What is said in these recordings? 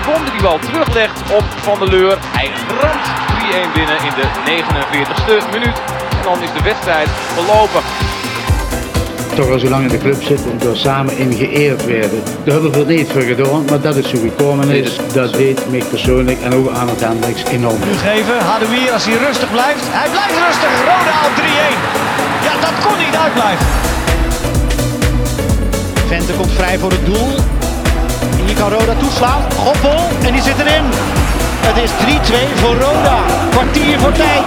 Sibon die die bal teruglegt op Van der Leur. Hij ramt 3-1 binnen in de 49ste minuut. En dan is de wedstrijd verlopen. toch al zo lang in de club zitten, door samen in geëerd werden. Daar hebben we er niet voor gedaan, maar dat is hoe gekomen is. Dat deed mij persoonlijk en ook aan het Hendricks enorm. geven. Hadouier als hij rustig blijft. Hij blijft rustig. Roda op 3-1. Ja, dat kon niet uitblijven. Vente komt vrij voor het doel. Kan Roda toeslaan. Goppel en die zit erin. Het is 3-2 voor Roda. Kwartier voor tijd.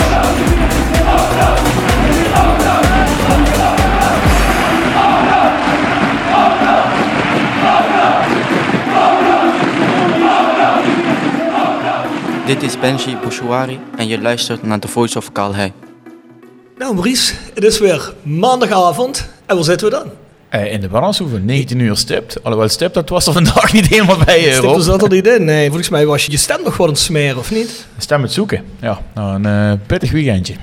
Dit is Benji Bouchouari en je luistert naar The Voice of Calais. Nou Maurice, het is weer maandagavond en waar zitten we dan? Eh, in de Barnshoeve, 19 uur stipt. Alhoewel stipt, dat was er vandaag niet helemaal bij, eh, Stip Rob. er zat er niet in. Nee, volgens mij was je je stem nog het smeren, of niet? Stem het zoeken. Ja, nou, een eh, pittig weekendje.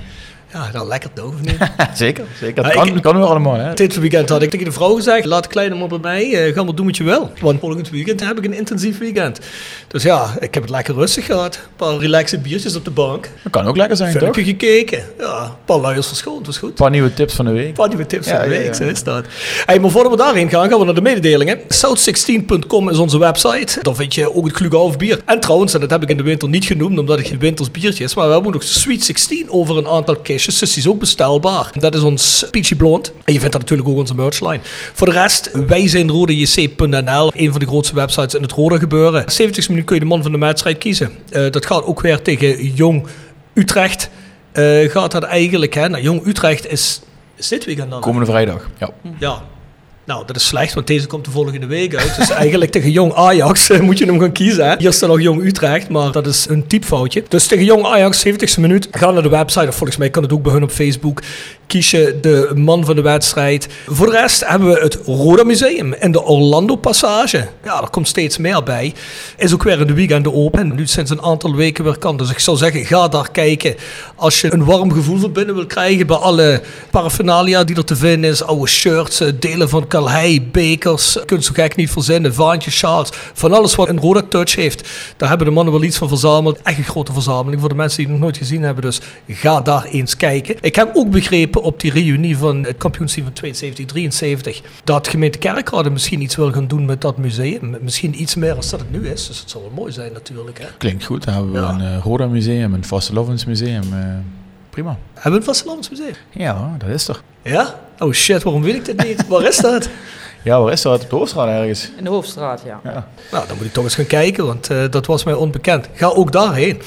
Ja, dat lekker toch, of niet? zeker, zeker. Dat kan, ik- kan wel allemaal, hè. Dit weekend had ik tegen de vrouw gezegd, laat de kleine maar bij mij, eh, ga maar doen wat je wil. Want volgend weekend heb ik een intensief weekend. Dus ja, ik heb het lekker rustig gehad. Een paar relaxe biertjes op de bank. Dat kan ook lekker zijn, toch? Filmpje gekeken. Ja, een paar luiers verschoond, was goed. Een paar nieuwe tips van de week. Een paar nieuwe tips Ja, van de week, ja. zo is dat. Hey, maar voordat we daarheen gaan, gaan we naar de mededelingen. South16.com is onze website. Daar vind je ook het Klughof bier. En trouwens, en dat heb ik in de winter niet genoemd, omdat het geen winters biertje is, maar we hebben nog Sweet 16 over een aantal kistjes. Dus die is ook bestelbaar. Dat is ons Peachy Blond. En je vindt dat natuurlijk ook onze merchline. Voor de rest, wij zijn rodejc.nl. Een van de grootste websites in het rode gebeuren. 70 minuten kun je de man van de wedstrijd kiezen. Eh, dat gaat ook weer tegen Jong Utrecht. Eh, gaat dat eigenlijk, hè? Nou, Jong Utrecht is, is dit weekend dan? Komende vrijdag. Ja. Ja. Nou, dat is slecht, want deze komt de volgende week uit. Dus eigenlijk tegen Jong Ajax eh, moet je hem gaan kiezen. Hier staat nog Jong Utrecht, maar dat is een typfoutje. Dus tegen Jong Ajax, 70ste minuut. Ga naar de website, of volgens mij kan het ook bij hun op Facebook. Kies je de man van de wedstrijd. Voor de rest hebben we het Roda Museum in de Orlando Passage. Ja, er komt steeds meer bij. Is ook weer in de weekenden open. Nu sinds een aantal weken weer kan. Dus ik zou zeggen, ga daar kijken. Als je een warm gevoel van binnen wil krijgen bij alle paraphernalia die er te vinden is. Oude shirts, eh, delen van Calhei, bekers. Je kunt zo gek niet verzinnen. Vaantjes, sjaals. Van alles wat een Roda touch heeft. Daar hebben de mannen wel iets van verzameld. Echt een grote verzameling voor de mensen die het nog nooit gezien hebben. Dus ga daar eens kijken. Ik heb ook begrepen op die reunie van het kampioenschap van 72, 73. Dat gemeente Kerkrade misschien iets wil gaan doen met dat museum. Misschien iets meer als dat het nu is. Dus het zal wel mooi zijn natuurlijk. Hè? Klinkt goed. Dan hebben we Ja. een uh, Roda museum, een Vastelovensmuseum. eh prima. Hebben we een Vastelands museum? Ja, dat is er. Ja? Oh shit, waarom weet ik dit niet? Waar is dat? Ja, waar is dat? Op de Hoofdstraat ergens. In de Hoofdstraat, ja. Ja. Nou, dan moet ik toch eens gaan kijken, want eh, dat was mij onbekend. Ga ook daarheen.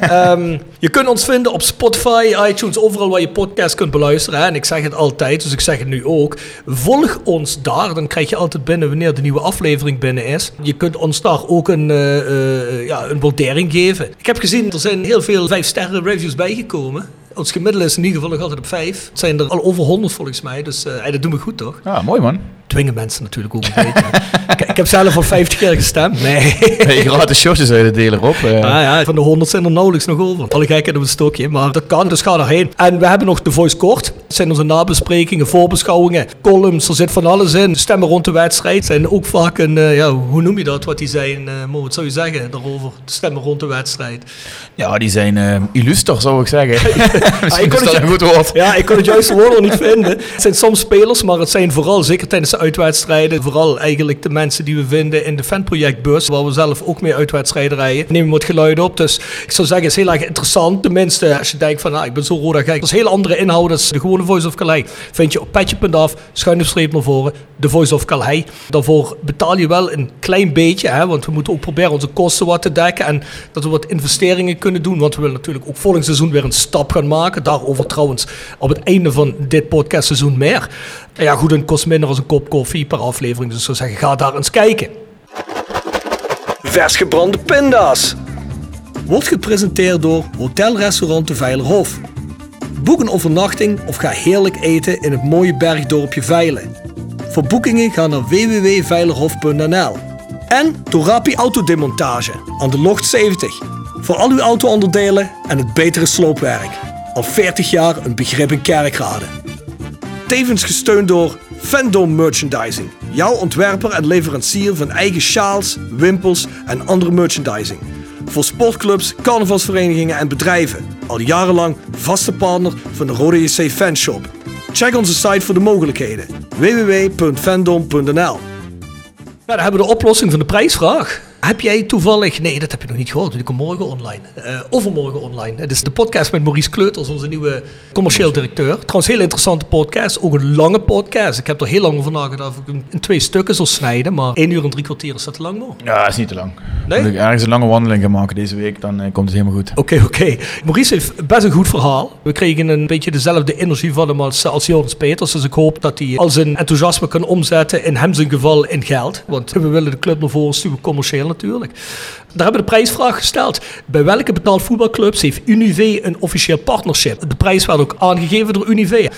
Ehm, je kunt ons vinden op Spotify, iTunes, overal waar je podcast kunt beluisteren. Hè? En ik zeg het altijd, dus ik zeg het nu ook. Volg ons daar, dan krijg je altijd binnen wanneer de nieuwe aflevering binnen is. Je kunt ons daar ook een, eh, eh, ja, een waardering geven. Ik heb gezien, er zijn heel veel 5-sterren reviews bijgekomen. Ons gemiddelde is in ieder geval nog altijd op 5. Het zijn er al over 100 volgens mij, dus eh, dat doen we goed toch? Ja, mooi man. Dwingen mensen natuurlijk ook een beetje. ik, ik heb zelf al 50 keer gestemd. Nee. Hey, gratis shortjes uit delen op. eh. Ah, ja, van de 100 zijn er nauwelijks nog over. Alle gekheid op een stokje, maar dat kan, dus ga daarheen. En we hebben nog de Voice Kort. Dat zijn onze nabesprekingen, voorbeschouwingen, columns. Er zit van alles in. Stemmen rond de wedstrijd zijn ook vaak een, eh, ja, hoe noem je dat, wat die zijn, uh, Mo, wat zou je zeggen daarover? De stemmen rond de wedstrijd. Ja, die zijn eh illuster, zou ik zeggen. Misschien ik kon is dat het een goed woord. Ja, ik kon het juiste woord nog niet vinden. Het zijn soms spelers, maar het zijn vooral, zeker tijdens beste uitwedstrijden. Vooral eigenlijk de mensen die we vinden in de fanprojectbus, waar we zelf ook mee uitwedstrijden rijden. Nemen het geluid op. Dus ik zou zeggen, het is heel erg interessant. Tenminste, als je denkt van, nou, ik ben zo roda gek. Dat is heel andere inhoud de gewone Voice of Calais. Vind je op petje.af, schuine streep naar voren, de Voice of Calais. Daarvoor betaal je wel een klein beetje, hè, want we moeten ook proberen onze kosten wat te dekken. En dat we wat investeringen kunnen doen. Want we willen natuurlijk ook volgend seizoen weer een stap gaan maken. Daarover trouwens op het einde van dit podcastseizoen meer. Ja, goed, het kost minder dan een kop koffie per aflevering. Dus ik zou zeggen, ga daar eens kijken. Vers gebrande pinda's. Wordt gepresenteerd door Hotel Restaurant de Veilerhof. Boek een overnachting of ga heerlijk eten in het mooie bergdorpje Veilen. Voor boekingen ga naar www.veilerhof.nl. En Torapi Autodemontage aan de Locht 70. Voor al uw auto-onderdelen en het betere sloopwerk. Al 40 jaar een begrip in kerkrade. Tevens gesteund door Fandom Merchandising. Jouw ontwerper en leverancier van eigen sjaals, wimpels en andere merchandising. Voor sportclubs, carnavalsverenigingen en bedrijven. Al jarenlang vaste partner van de Rode JC Fanshop. Check onze site voor de mogelijkheden. www.fandom.nl Nou, dan hebben we de oplossing van de prijsvraag. Heb jij toevallig, nee dat heb je nog niet gehoord, die komt morgen online. Uh, overmorgen online. Het is de podcast met Maurice Kleuters, onze nieuwe commercieel directeur. Trouwens, heel interessante podcast, ook een lange podcast. Ik heb er heel lang over nagedacht of ik hem in twee stukken zal snijden, maar één uur en drie kwartier is dat te lang nog? Ja, dat is niet te lang. Nee? Als ik ergens een lange wandeling ga maken deze week, dan eh, komt het helemaal goed. Oké, oké. Maurice heeft best een goed verhaal. We kregen een beetje dezelfde energie van hem als, als Joris Peters. Dus ik hoop dat hij al zijn enthousiasme kan omzetten, in hem zijn geval, in geld. Want we willen de club naar voren stuwen, commercieel natuurlijk. Daar hebben we de prijsvraag gesteld. Bij welke betaald voetbalclubs heeft Unive een officieel partnership? De prijs werd ook aangegeven door Unive.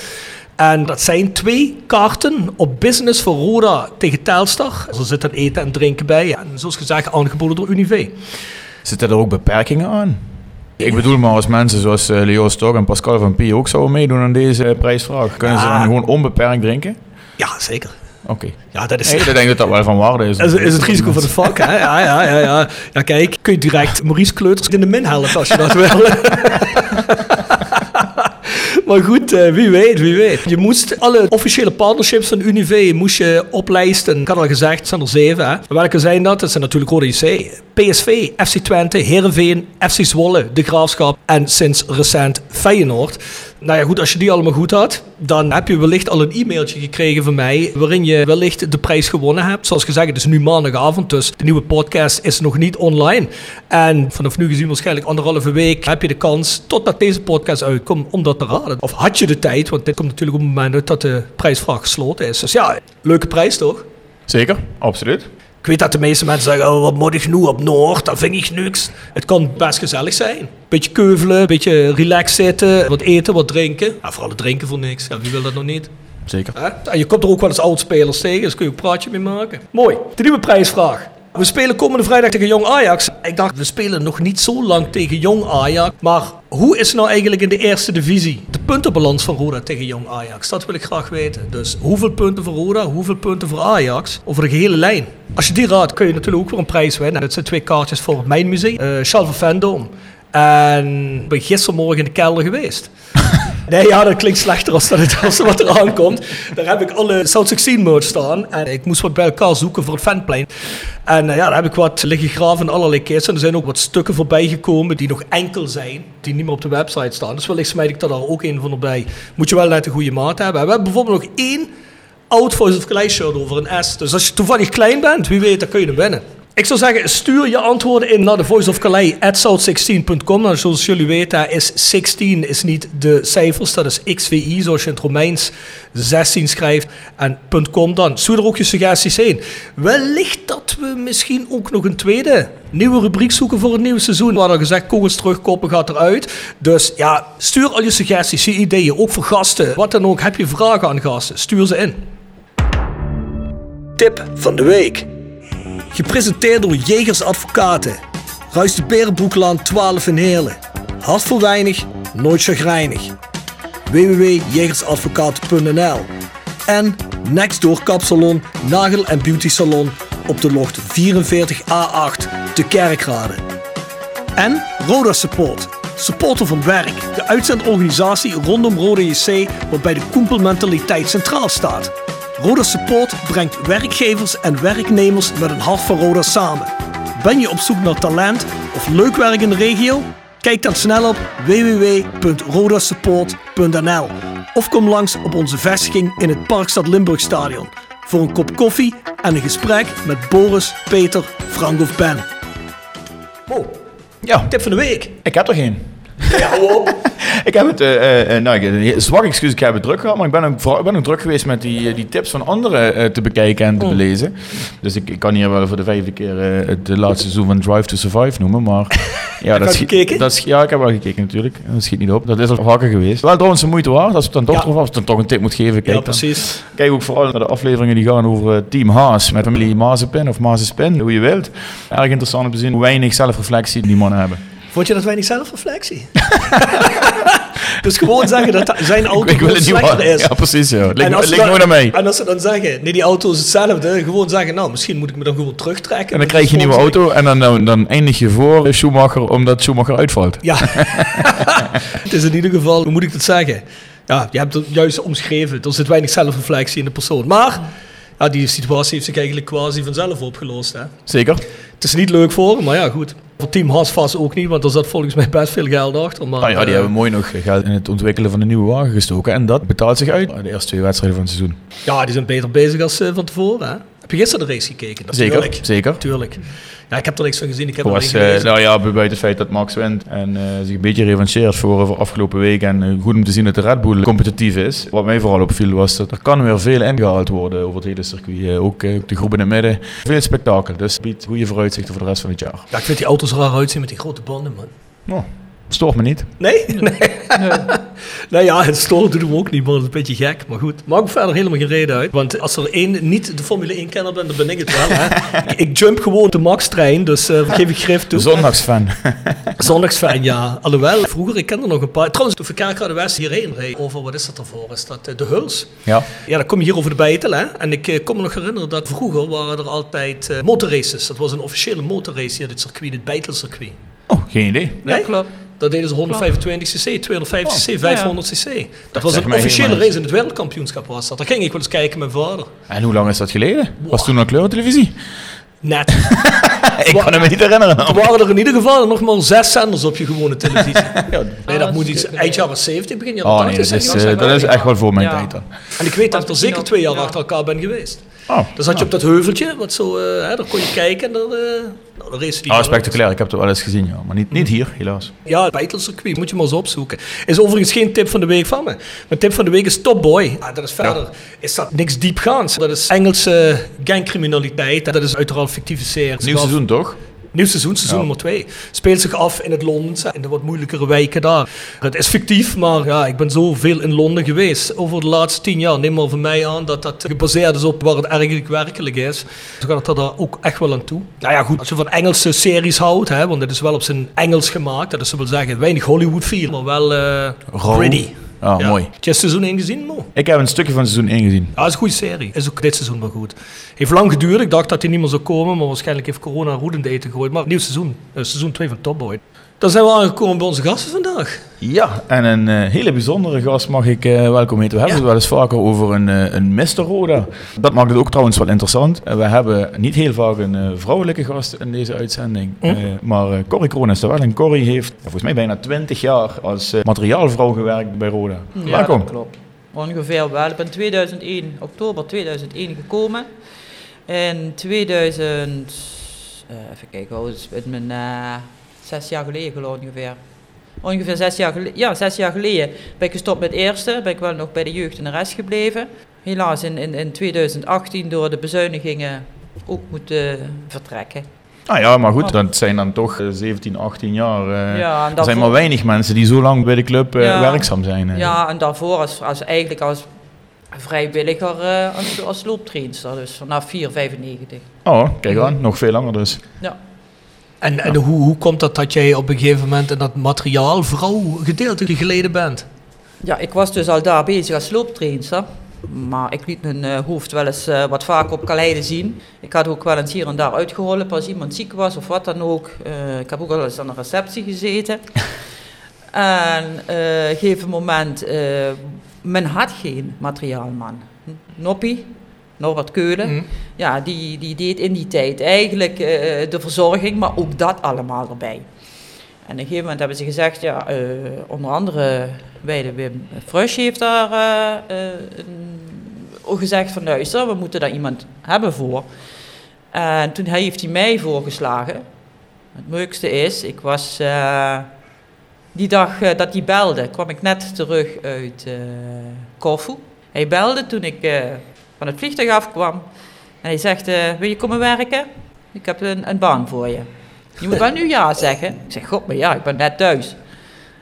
En dat zijn twee kaarten op business voor Roda tegen Telstar. Er zit dan eten en drinken bij. En zoals gezegd, aangeboden door Unive. Zitten er ook beperkingen aan? Ik bedoel maar als mensen zoals uh, Leo Stok en Pascal van Pie ook zouden meedoen aan deze prijsvraag. Kunnen ze dan gewoon onbeperkt drinken? Ja, zeker. Oké. Ja, dat is... Ik denk dat dat wel van waarde is. Is, is het risico van de vak, hè? Ja, ja, ja, ja. Ja, kijk, kun je direct Maurice Kleuters in de min helpen als je dat wil. Maar goed, eh, wie weet, wie weet. Je moest alle officiële partnerships van Unive moest je oplijsten. Ik had al gezegd, het zijn er zeven. Hè? Welke zijn dat? Dat zijn natuurlijk Rode JC, PSV, FC Twente, Heerenveen, FC Zwolle, De Graafschap en sinds recent Feyenoord. Nou ja, goed, als je die allemaal goed had, dan heb je wellicht al een e-mailtje gekregen van mij waarin je wellicht de prijs gewonnen hebt. Zoals gezegd, het is nu maandagavond, dus de nieuwe podcast is nog niet online. En vanaf nu gezien waarschijnlijk anderhalve week heb je de kans, totdat deze podcast uitkomt, om dat te raden. Of had je de tijd, want dit komt natuurlijk op het moment dat de prijsvraag gesloten is. Dus ja, leuke prijs toch? Zeker, absoluut. Ik weet dat de meeste mensen zeggen, oh, wat moet ik nu op Noord? Dat vind ik niks. Het kan best gezellig zijn. Beetje keuvelen, beetje relaxed zitten, wat eten, wat drinken. Ja, vooral het drinken voor niks. Ja, wie wil dat nog niet? Zeker. En je komt er ook wel eens oudspelers tegen, dus kun je ook een praatje mee maken. Mooi. De nieuwe prijsvraag. We spelen komende vrijdag tegen Jong Ajax. Ik dacht, we spelen nog niet zo lang tegen Jong Ajax. Maar hoe is nou eigenlijk in de eerste divisie? De puntenbalans van Roda tegen Jong Ajax. Dat wil ik graag weten. Dus hoeveel punten voor Roda, hoeveel punten voor Ajax? Over de gehele lijn. Als je die raadt, kun je natuurlijk ook weer een prijs winnen. Dat zijn twee kaartjes voor mijn muziek. Uh, Charles van. En ik ben gistermorgen in de kelder geweest. Nee, ja, dat klinkt slechter als, dat het, als wat er aankomt. Daar heb ik alle South 16 merch staan. En ik moest wat bij elkaar zoeken voor het fanplein. En uh, ja, daar heb ik wat liggen graven in allerlei kisten. Er zijn ook wat stukken voorbij gekomen die nog enkel zijn. Die niet meer op de website staan. Dus wellicht smijt ik daar ook een van erbij. Moet je wel net een goede maat hebben. We hebben bijvoorbeeld nog één oud Voice of Clay shirt over een S. Dus als je toevallig klein bent, wie weet, dan kun je hem winnen. Ik zou zeggen, stuur je antwoorden in naar de Voice of Calais at south16.com. Nou, zoals jullie weten is 16 is niet de cijfers, dat is XVI, zoals je in het Romeins 16 schrijft. En .com dan. Stuur er ook je suggesties heen. Wellicht dat we misschien ook nog een tweede nieuwe rubriek zoeken voor het nieuwe seizoen. We hadden gezegd, kogels terugkoppen gaat eruit. Dus ja, stuur al je suggesties, je ideeën, ook voor gasten. Wat dan ook, heb je vragen aan gasten, stuur ze in. Tip van de week. Gepresenteerd door Jegers Advocaten. Ruist de Berenbroeklaan 12 in Heerlen. Hart voor weinig, nooit chagrijnig. www.jegersadvocaten.nl En Nextdoor Kapsalon, Nagel en Beauty Salon op de locht 44A8 te Kerkrade. En Roda Support. Supporter van werk. De uitzendorganisatie rondom Roda JC waarbij de koempelmentaliteit centraal staat. Roda Support brengt werkgevers en werknemers met een hart voor Roda samen. Ben je op zoek naar talent of leuk werk in de regio? Kijk dan snel op www.rodasupport.nl of kom langs op onze vestiging in het Parkstad Limburg Stadion voor een kop koffie en een gesprek met Boris, Peter, Frank of Ben. Oh, Ja, tip van de week. ik heb er geen. Ja, op. Ik heb het, eh, eh, nou, ik, een zwak excuus, ik heb het druk gehad, maar ik ben ook, vooral- ik ben ook druk geweest met die, eh, die tips van anderen eh, te bekijken en te Mm. belezen. Dus ik, ik kan hier wel voor de vijfde keer eh, het laatste seizoen van Drive to Survive noemen, maar... Ja, je al schiet- gekeken? Dat, ja, ik heb wel gekeken natuurlijk. Dat schiet niet op. Dat is al vaker geweest. Wel trouwens een moeite waard, als het dan toch, Ja. als dan toch een tip moet geven. Kijk, Ja, dan- precies. Kijk ook vooral naar de afleveringen die gaan over eh, Team Haas met familie Mazepin of Mazespin, hoe je wilt. Erg interessant om te zien hoe weinig zelfreflectie die mannen hebben. Vond je dat weinig zelfreflectie? dus gewoon zeggen dat zijn auto ik wil het niet slechter is. Ja, precies. Ja. Ligt, dan- nooit aan mij. En als ze dan zeggen, nee, die auto is hetzelfde, gewoon zeggen, nou, misschien moet ik me dan gewoon terugtrekken. En dan krijg je een nieuwe auto en dan, dan, dan eindig je voor Schumacher omdat Schumacher uitvalt. Ja. het is in ieder geval, hoe moet ik dat zeggen? Ja, je hebt het juist omschreven. Er zit weinig zelfreflectie in de persoon. Maar ja, die situatie heeft zich eigenlijk quasi vanzelf opgelost. Hè? Zeker. Het is niet leuk voor hem, maar ja, goed. Voor Team Haas vast ook niet, want er zat volgens mij best veel geld achter. Maar, Nou ja, die eh, hebben mooi nog geld in het ontwikkelen van de nieuwe wagen gestoken. En dat betaalt zich uit. De eerste twee wedstrijden van het seizoen. ja, die zijn beter bezig als eh, van tevoren. Hè? Heb je gisteren de race gekeken? Zeker, Natuurlijk. zeker. Tuurlijk. Ja, ik heb er niks van gezien. Ik heb was, eh, nou ja, buiten het feit dat Max wint en eh, zich een beetje revancheert voor, voor afgelopen week. En eh, goed om te zien dat de Red Bull competitief is. Wat mij vooral opviel was dat er kan weer veel ingehaald worden over het hele circuit. Ook de groep in het midden. Veel spektakel. Dus biedt goede vooruitzichten voor de rest van het jaar. Ja, ik vind die auto's raar uitzien met die grote banden, man. Nou, stoort me niet. Nee? Nee. nou ja, het storen doet hem ook niet, maar dat is een beetje gek. Maar goed, maakt verder helemaal geen reden uit. Want als er één niet de Formule 1 kenner bent, dan ben ik het wel. Hè? ik, jump gewoon de Max-trein, dus eh geef ik grif toe. Zondagsfan. Zondagsfan, ja. Alhoewel, vroeger, ik ken er nog een paar. Trouwens, toen VK de West hierheen reed, over, wat is dat ervoor? Is dat eh, de Huls? ja. Ja, dan kom je hier over de Beitel, hè. En ik eh, kon me nog herinneren dat vroeger waren er altijd motorraces. Dat was een officiële motorrace hier, dit circuit, dit Beitelcircuit. Oh, geen idee. Nee? klopt. Dat deden ze 125 cc, 250 cc, 500 cc. Dat was een officiële race in het wereldkampioenschap was dat. Daar ging ik wel eens kijken met mijn vader. En hoe lang is dat geleden? Was toen al kleurentelevisie? Net. Ik kan het me niet herinneren. Er waren er in ieder geval nog maar zes zenders op je gewone televisie. nee, dat dat moet iets eind jaren 70, begin jaren Oh 80 nee, dat is, eh, dat is echt wel voor mijn Ja. tijd dan. En ik weet dat ik er zeker twee jaar ja. achter elkaar ben geweest. Oh, Dan zat je op dat heuveltje, wat zo, eh, hè, daar kon je kijken en dan, eh nou, dan race die Oh, daar. spectaculair. Ik heb het wel eens gezien, ja. maar niet, niet hier, helaas. Ja, het Beitelcircuit, moet je maar eens opzoeken. Is overigens geen tip van de week van me. Mijn tip van de week is Top Boy. Ah, dat is verder, is dat niks diepgaands. Dat is Engelse gangcriminaliteit. Dat is uiteraard fictieve serie. Nieuw seizoen toch? Nieuw seizoen, seizoen Ja. nummer 2. Speelt zich af in het Londense, in de wat moeilijkere wijken daar. Het is fictief, maar ja, ik ben zoveel in Londen geweest. Over de laatste tien jaar. Neem maar van mij aan dat dat gebaseerd is op waar het eigenlijk werkelijk is. Dus gaat het daar ook echt wel aan toe. Nou ja, goed, als je van Engelse series houdt, hè, want het is wel op zijn Engels gemaakt. Dat is wil zeggen, weinig Hollywood feel, maar wel eh Rauw. pretty. Ah, Ja. mooi. Heb je seizoen 1 gezien, Mo? Ik heb een stukje van seizoen 1 gezien. Ja, dat is een goede serie. Is ook dit seizoen wel goed. Heeft lang geduurd. Ik dacht dat hij niet meer zou komen, maar waarschijnlijk heeft corona de eten gegooid. Maar nieuw seizoen. Eh, seizoen 2 van Top Boy. Dan zijn we aangekomen bij onze gasten vandaag. Ja, en een eh, hele bijzondere gast mag ik eh, welkom heten. We hebben Ja. het wel eens vaker over een, eh, een Mr. Roda. Dat maakt het ook trouwens wel interessant. We hebben niet heel vaak een vrouwelijke gast in deze uitzending. Hm. Maar Corrie Kroon is er wel. En Corrie heeft volgens mij bijna 20 jaar als materiaalvrouw gewerkt bij Roda. Ja, welkom. dat klopt. Ongeveer wel. Ik ben 2001, oktober 2001 gekomen. In 2000, eh, even kijken, is het met mijn zes jaar geleden geloof ongeveer. Ongeveer zes jaar geleden, ja, zes jaar geleden ben ik gestopt met eerste. Ben ik wel nog bij de jeugd en de rest gebleven. Helaas in, in, in 2018 door de bezuinigingen ook moeten vertrekken. Ah ja, maar goed, dat zijn dan toch eh, 17, 18 jaar. eh, Ja, er zijn maar weinig mensen die zo lang bij de club eh, Ja. werkzaam zijn. eh. Ja, en daarvoor als, als eigenlijk als vrijwilliger eh, als, als looptrainster, dus vanaf 4,95. Oh, kijk aan, nog veel langer dus. Ja. En, en hoe, hoe komt dat dat jij op een gegeven moment in dat materiaalvrouw gedeelte geleden bent? ja, ik was dus al daar bezig als looptrainster. Maar ik liet mijn eh, hoofd wel eens eh, wat vaker op kaleiden zien. Ik had ook wel eens hier en daar uitgeholpen als iemand ziek was of wat dan ook. Eh, ik heb ook wel eens aan de receptie gezeten. en op een gegeven moment, men had geen materiaalman. Noppie, Norbert Keulen. Mhm. Ja, die, die deed in die tijd eigenlijk eh, de verzorging, maar ook dat allemaal erbij. En op een gegeven moment hebben ze gezegd, ja, eh, onder andere bij de Wim Frusch heeft daar eh, eh, gezegd van luister, we moeten daar iemand hebben voor. En toen hij heeft hij mij voorgeslagen. Het leukste is, ik was eh, die dag eh, dat hij belde, kwam ik net terug uit eh Corfu. Hij belde toen ik eh, van het vliegtuig afkwam. En hij zegt, eh, wil je komen werken? Ik heb een, een baan voor je. Je moet wel nu ja zeggen. Ik zeg, god, maar ja, ik ben net thuis.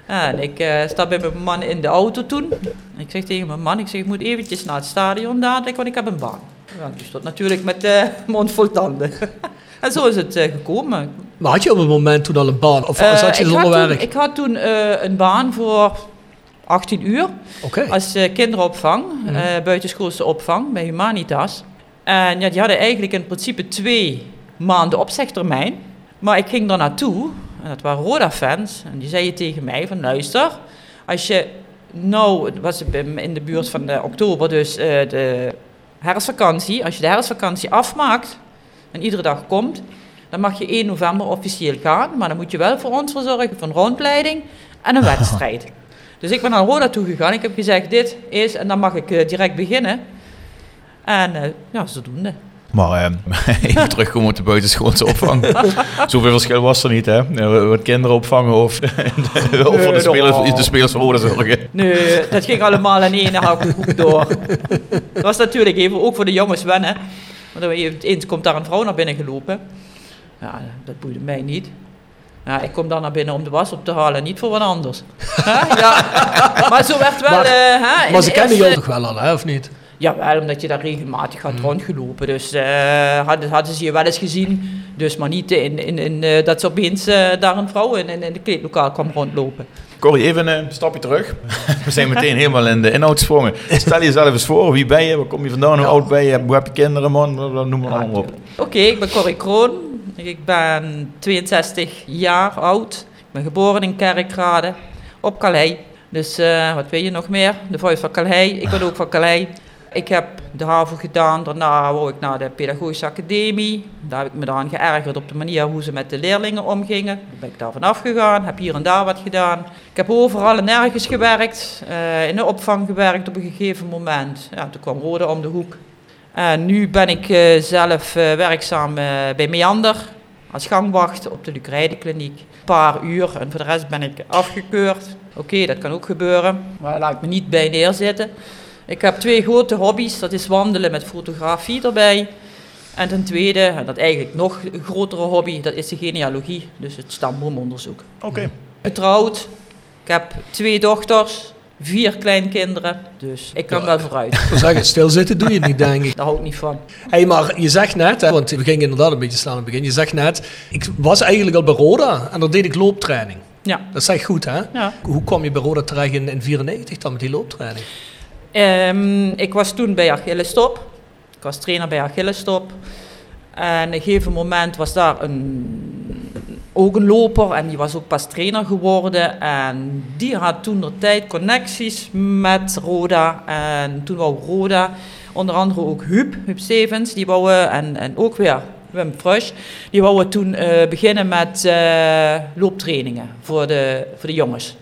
En ik eh stap bij mijn man in de auto toen. Ik zeg tegen mijn man, ik zeg, ik moet eventjes naar het stadion dadelijk, want ik heb een baan. Ja, die stond natuurlijk met de mond vol tanden. en zo is het eh, gekomen. Maar had je op het moment toen al een baan? Of zat je zonder werk? ik had toen een baan voor 18 uur als eh, kinderopvang, Mhm. eh, buitenschoolse opvang bij Humanitas. En ja, die hadden eigenlijk in principe twee maanden opzegtermijn. Maar ik ging daar naartoe, en dat waren Roda-fans, en die zeiden tegen mij van luister, als je nou, het was in de buurt van de oktober, dus eh, de herfstvakantie, als je de herfstvakantie afmaakt en iedere dag komt, dan mag je 1 november officieel gaan, maar dan moet je wel voor ons verzorgen van rondleiding en een wedstrijd. Dus ik ben naar Roda toe gegaan. Ik heb gezegd, dit is, en dan mag ik eh, direct beginnen. En eh, ja, zodoende. Maar eh, even terugkomen op de buitenschoolse opvang. Zoveel verschil was er niet, hè? Wat kinderen opvangen of, of voor de spelers, de spelers voor Roda zorgen. Nee, dat ging allemaal in één hoek door. Dat was natuurlijk even ook voor de jongens wennen. Want eens komt daar een vrouw naar binnen gelopen. Ja, dat boeide mij niet. Ja, ik kom dan naar binnen om de was op te halen, niet voor wat anders. Ja. Maar zo werd wel... Maar- eh, hè, Maar ze kennen jou toch wel al, hè, of niet? Jawel, omdat je daar regelmatig had rondgelopen. Dus eh, hadden, hadden ze je wel eens gezien. Dus maar niet in, in, in, eh, dat ze opeens daar een vrouw in, in, in de kleedlokaal kwam rondlopen. Corrie, even een stapje terug. We zijn meteen helemaal in de inhoud gesprongen. Stel jezelf eens voor, wie ben je, waar kom je vandaan, hoe oud ben je, hoe heb je kinderen, man, noem maar allemaal op. Oké, ik ben Corrie Kroon. Ik ben 62 jaar oud. Ik ben geboren in Kerkrade op Calais. Dus eh, wat weet je nog meer? De Voice van Calais. Ik ben ook van Calais. Ik heb de HAVO gedaan. Daarna wou ik naar de Pedagogische Academie. Daar heb ik me dan geërgerd op de manier hoe ze met de leerlingen omgingen. Toen ben ik daar vanaf gegaan. Heb hier en daar wat gedaan. Ik heb overal en nergens gewerkt. eh, in de opvang gewerkt op een gegeven moment. Ja, toen kwam Rode om de hoek. En nu ben ik eh, zelf eh, werkzaam eh, bij Meander als gangwacht op de Lucreidekliniek. Een paar uur en voor de rest ben ik afgekeurd. Oké, dat kan ook gebeuren, maar laat ik me niet bij neerzitten. Ik heb twee grote hobby's, dat is wandelen met fotografie erbij. En ten tweede, en dat eigenlijk nog een grotere hobby, dat is de genealogie, dus het stamboomonderzoek. Oké. Getrouwd, ik heb twee dochters, vier kleinkinderen, dus ik kan wel vooruit. Zeggen, stilzitten doe je niet, denk ik. Daar hou ik niet van. Hey, maar je zegt net, hè, want we gingen inderdaad een beetje slaan aan het begin. Je zegt net, ik was eigenlijk al bij Roda en daar deed ik looptraining. Ja. Dat is echt goed, hè? Ja. Hoe kwam je bij Roda terecht in 1994 dan met die looptraining? Ehm, ik was toen bij Achillestop. Ik was trainer bij Achillestop. En op een gegeven moment was daar een, ook een loper en die was ook pas trainer geworden. En die had toen de tijd connecties met Roda. En toen wou Roda, onder andere ook Huub, Huub Stevens, die wou, en, en ook weer Wim Frusch, die wouden toen eh, beginnen met eh, looptrainingen voor de, voor de jongens.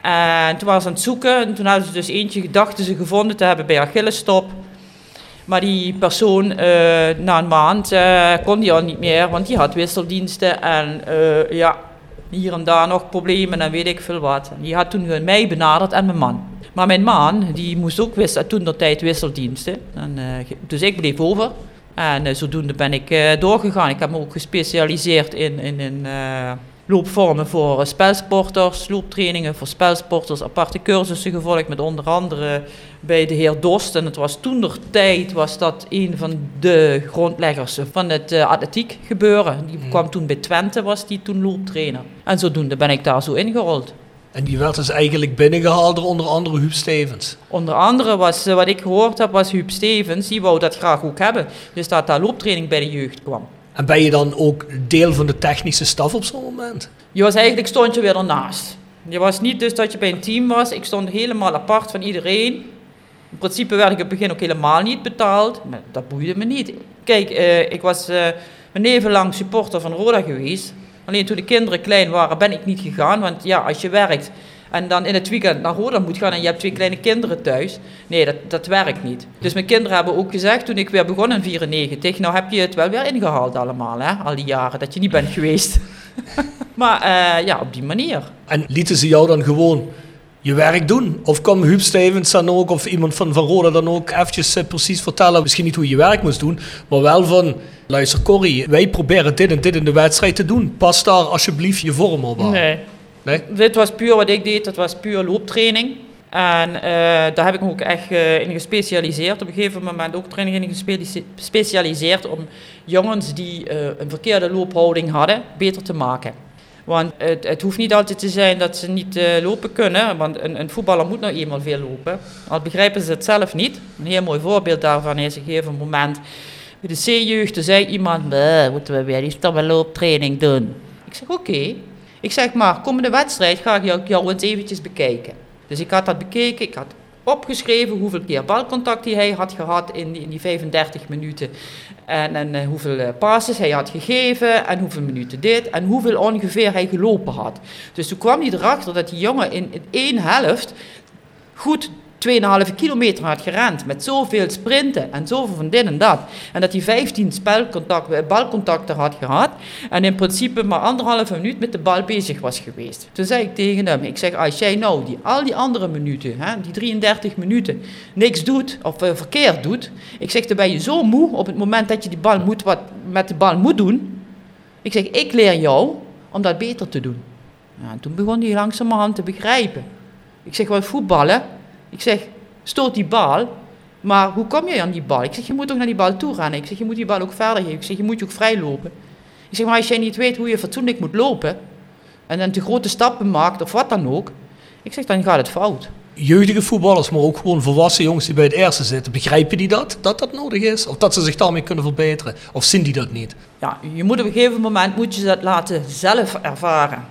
En toen waren ze aan het zoeken en toen hadden ze dus eentje gedachten ze gevonden te hebben bij Achillestop. Maar die persoon, eh, na een maand, eh, kon die al niet meer, want die had wisseldiensten en eh, ja, hier en daar nog problemen en weet ik veel wat. Die had toen mij benaderd en mijn man. Maar mijn man, die moest ook toen de tijd wisseldiensten. Dus ik bleef over. En zodoende ben ik doorgegaan. Ik heb me ook gespecialiseerd in, in, in loopvormen voor eh, spelsporters, looptrainingen voor spelsporters, aparte cursussen gevolgd met onder andere bij de heer Dost. En het was toen der tijd was dat een van de grondleggers van het eh, atletiek gebeuren. Die kwam toen bij Twente, was die toen looptrainer. En zodoende ben ik daar zo ingerold. En die werd dus eigenlijk binnengehaald door onder andere Huub Stevens. Onder andere was, eh, wat ik gehoord heb, was Huub Stevens, die wou dat graag ook hebben. Dus dat daar looptraining bij de jeugd kwam. En ben je dan ook deel van de technische staf op zo'n moment? Je was eigenlijk, stond je weer ernaast. Je was niet dus dat je bij een team was. Ik stond helemaal apart van iedereen. In principe werd ik op het begin ook helemaal niet betaald, maar dat boeide me niet. Kijk, eh, ik was uh, mijn leven lang supporter van Roda geweest. Alleen toen de kinderen klein waren, ben ik niet gegaan. Want ja, als je werkt en dan in het weekend naar Roda moet gaan en je hebt twee kleine kinderen thuis. Nee, dat, dat werkt niet. Dus mijn kinderen hebben ook gezegd toen ik weer begon in 94, nou heb je het wel weer ingehaald allemaal, hè, al die jaren dat je niet bent geweest. maar uh, ja, op die manier. En lieten ze jou dan gewoon je werk doen? Of kwam Huub Stevens dan ook, of iemand van, van Roda dan ook eventjes uh, precies vertellen, misschien niet hoe je je werk moest doen, maar wel van, luister Corrie, wij proberen dit en dit in de wedstrijd te doen. Pas daar alsjeblieft je vorm op aan. Nee. Nee. Dit was puur wat ik deed, dat was puur looptraining. En uh, daar heb ik me ook echt uh, in gespecialiseerd. Op een gegeven moment ook training in gespecialiseerd om jongens die uh, een verkeerde loophouding hadden, beter te maken. Want het, het, hoeft niet altijd te zijn dat ze niet lopen kunnen, want een, een, voetballer moet nou eenmaal veel lopen. Al begrijpen ze het zelf niet. Een heel mooi voorbeeld daarvan is op een gegeven moment bij de C-jeugd zei iemand, moeten we weer die stomme looptraining doen. Ik zeg oké. Ik zeg maar, komende wedstrijd ga ik jou, eens eventjes bekijken. Dus ik had dat bekeken, ik had opgeschreven hoeveel keer balcontact hij had gehad in die, in die 35 minuten. En, en uh, hoeveel uh, passes hij had gegeven en hoeveel minuten dit en hoeveel ongeveer hij gelopen had. Dus toen kwam hij erachter dat die jongen in, in één helft goed 2,5 kilometer had gerend met zoveel sprinten en zoveel van dit en dat. En dat hij 15 spelcontact, balcontacten had gehad en in principe maar anderhalve minuut met de bal bezig was geweest. Toen zei ik tegen hem, ik zeg als jij nou die, al die andere minuten, hè, die 33 minuten, niks doet of uh, verkeerd doet, ik zeg dan ben je zo moe op het moment dat je die bal moet, wat met de bal moet doen. Ik zeg ik leer jou om dat beter te doen. Ja, en toen begon hij langzamerhand te begrijpen. Ik zeg wel voetballen, ik zeg, stoot die bal, maar hoe kom je aan die bal? Ik zeg, je moet ook naar die bal toe rennen. Ik zeg, je moet die bal ook verder geven. Ik zeg, je moet je ook vrij lopen. Ik zeg, maar als jij niet weet hoe je fatsoenlijk moet lopen, en dan te grote stappen maakt of wat dan ook, ik zeg, dan gaat het fout. Jeugdige voetballers, maar ook gewoon volwassen jongens die bij het eerste zitten, begrijpen die dat, dat dat nodig is? Of dat ze zich daarmee kunnen verbeteren? Of zien die dat niet? Ja, je moet op een gegeven moment moet je dat laten zelf ervaren.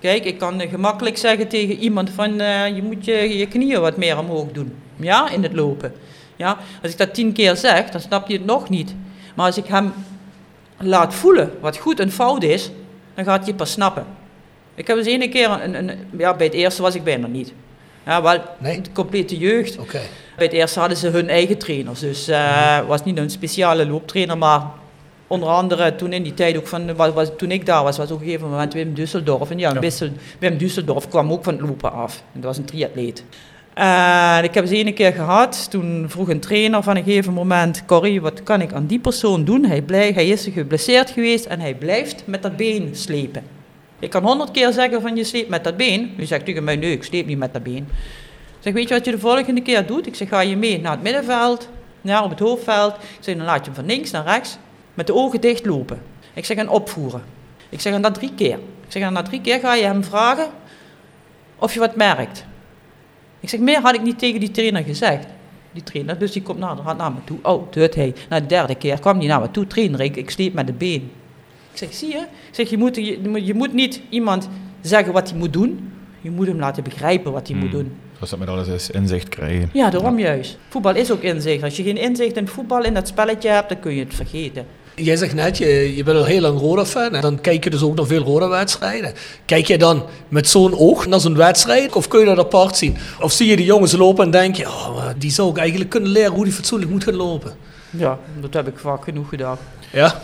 Kijk, ik kan gemakkelijk zeggen tegen iemand van uh, je moet je, je knieën wat meer omhoog doen. Ja, in het lopen. Ja, als ik dat tien keer zeg, dan snap je het nog niet. Maar als ik hem laat voelen wat goed en fout is, dan gaat hij het pas snappen. Ik heb eens ene keer, een, een, ja, bij het eerste was ik bijna niet. Ja, wel nee? de complete jeugd. Okay. Bij het eerste hadden ze hun eigen trainers. Dus het uh, was niet een speciale looptrainer, maar onder andere toen in die tijd ook van, was, was, toen ik daar was, was op een gegeven moment Wim Dusseldorf. En ja, ja. Wissel, Wim Dusseldorf kwam ook van het lopen af. En dat was een triatleet. En ik heb ze ene keer gehad, toen vroeg een trainer van een gegeven moment, Corrie, wat kan ik aan die persoon doen? Hij, blij, hij is geblesseerd geweest en hij blijft met dat been slepen. Ik kan honderd keer zeggen van je sleept met dat been. U zegt tegen mij, nee, ik sleep niet met dat been. Ik zeg, weet je wat je de volgende keer doet? Ik zeg, ga je mee naar het middenveld, naar op het hoofdveld. Ik zeg, dan laat je hem van links naar rechts met de ogen dicht lopen. Ik zeg, en opvoeren. Ik zeg, en dat drie keer. Ik zeg, en na drie keer ga je hem vragen of je wat merkt. Ik zeg, meer had ik niet tegen die trainer gezegd. Die trainer, dus die komt naar, naar me toe. Oh, doet hij. Na de derde keer kwam hij naar me toe. Trainer, ik, ik sleep met de been. Ik zeg, zie je? Ik zeg, je moet, je, je moet niet iemand zeggen wat hij moet doen. Je moet hem laten begrijpen wat hij Hmm. moet doen. Zoals dat met alles is, inzicht krijgen. Ja, daarom juist. Voetbal is ook inzicht. Als je geen inzicht in voetbal, in dat spelletje hebt, dan kun je het vergeten. Jij zegt net, je, je bent al heel lang Roda-fan. En dan kijk je dus ook naar veel Roda-wedstrijden. Kijk je dan met zo'n oog naar zo'n wedstrijd? Of kun je dat apart zien? Of zie je die jongens lopen en denk je... Oh, die zou ik eigenlijk kunnen leren hoe die fatsoenlijk moet gaan lopen. Ja, dat heb ik vaak genoeg gedaan. Ja?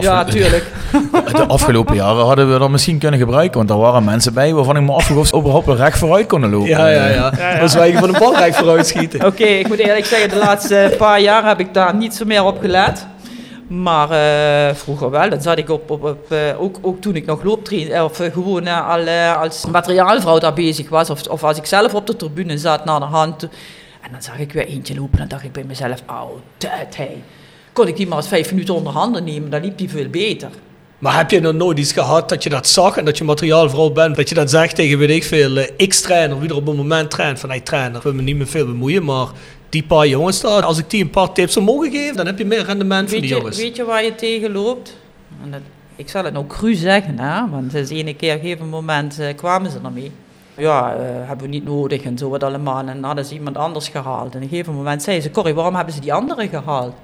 Ja, tuurlijk. De afgelopen jaren hadden we dat misschien kunnen gebruiken. Want er waren mensen bij waarvan ik me afvroeg of ze überhaupt wel recht vooruit konden lopen. Ja, ja, ja. Dan zwijgen van een bal recht vooruit schieten. Oké, ik moet eerlijk zeggen, de laatste paar jaar heb ik daar niet zo meer op gelet. Maar eh, vroeger wel, dan zat ik op, eh, ook, ook toen ik nog looptrain, of eh, gewoon al als materiaalvrouw daar bezig was, of, of als ik zelf op de tribune zat naar de hand. En dan zag ik weer eentje lopen, dan dacht ik bij mezelf, oh, dat hij. Kon ik die maar eens vijf minuten onder handen nemen, dan liep die veel beter. Maar heb je nog nooit iets gehad dat je dat zag en dat je materiaalvrouw bent? Dat je dat zegt tegen, weet ik veel, X-trainer, wie er op een moment traint. Van, hey trainer, ik wil me niet meer veel bemoeien, maar die paar jongens daar, als ik die een paar tips zou mogen geven, dan heb je meer rendement Weet die je, jongens. weet je waar je tegen loopt? En dat, ik zal het nou cru zeggen, hè? want is ene keer, op een gegeven moment eh, kwamen ze ermee. Ja, eh, hebben we niet nodig en zo wat allemaal. En hadden ze iemand anders gehaald. En op een gegeven moment zei ze, Corrie, waarom hebben ze die andere gehaald?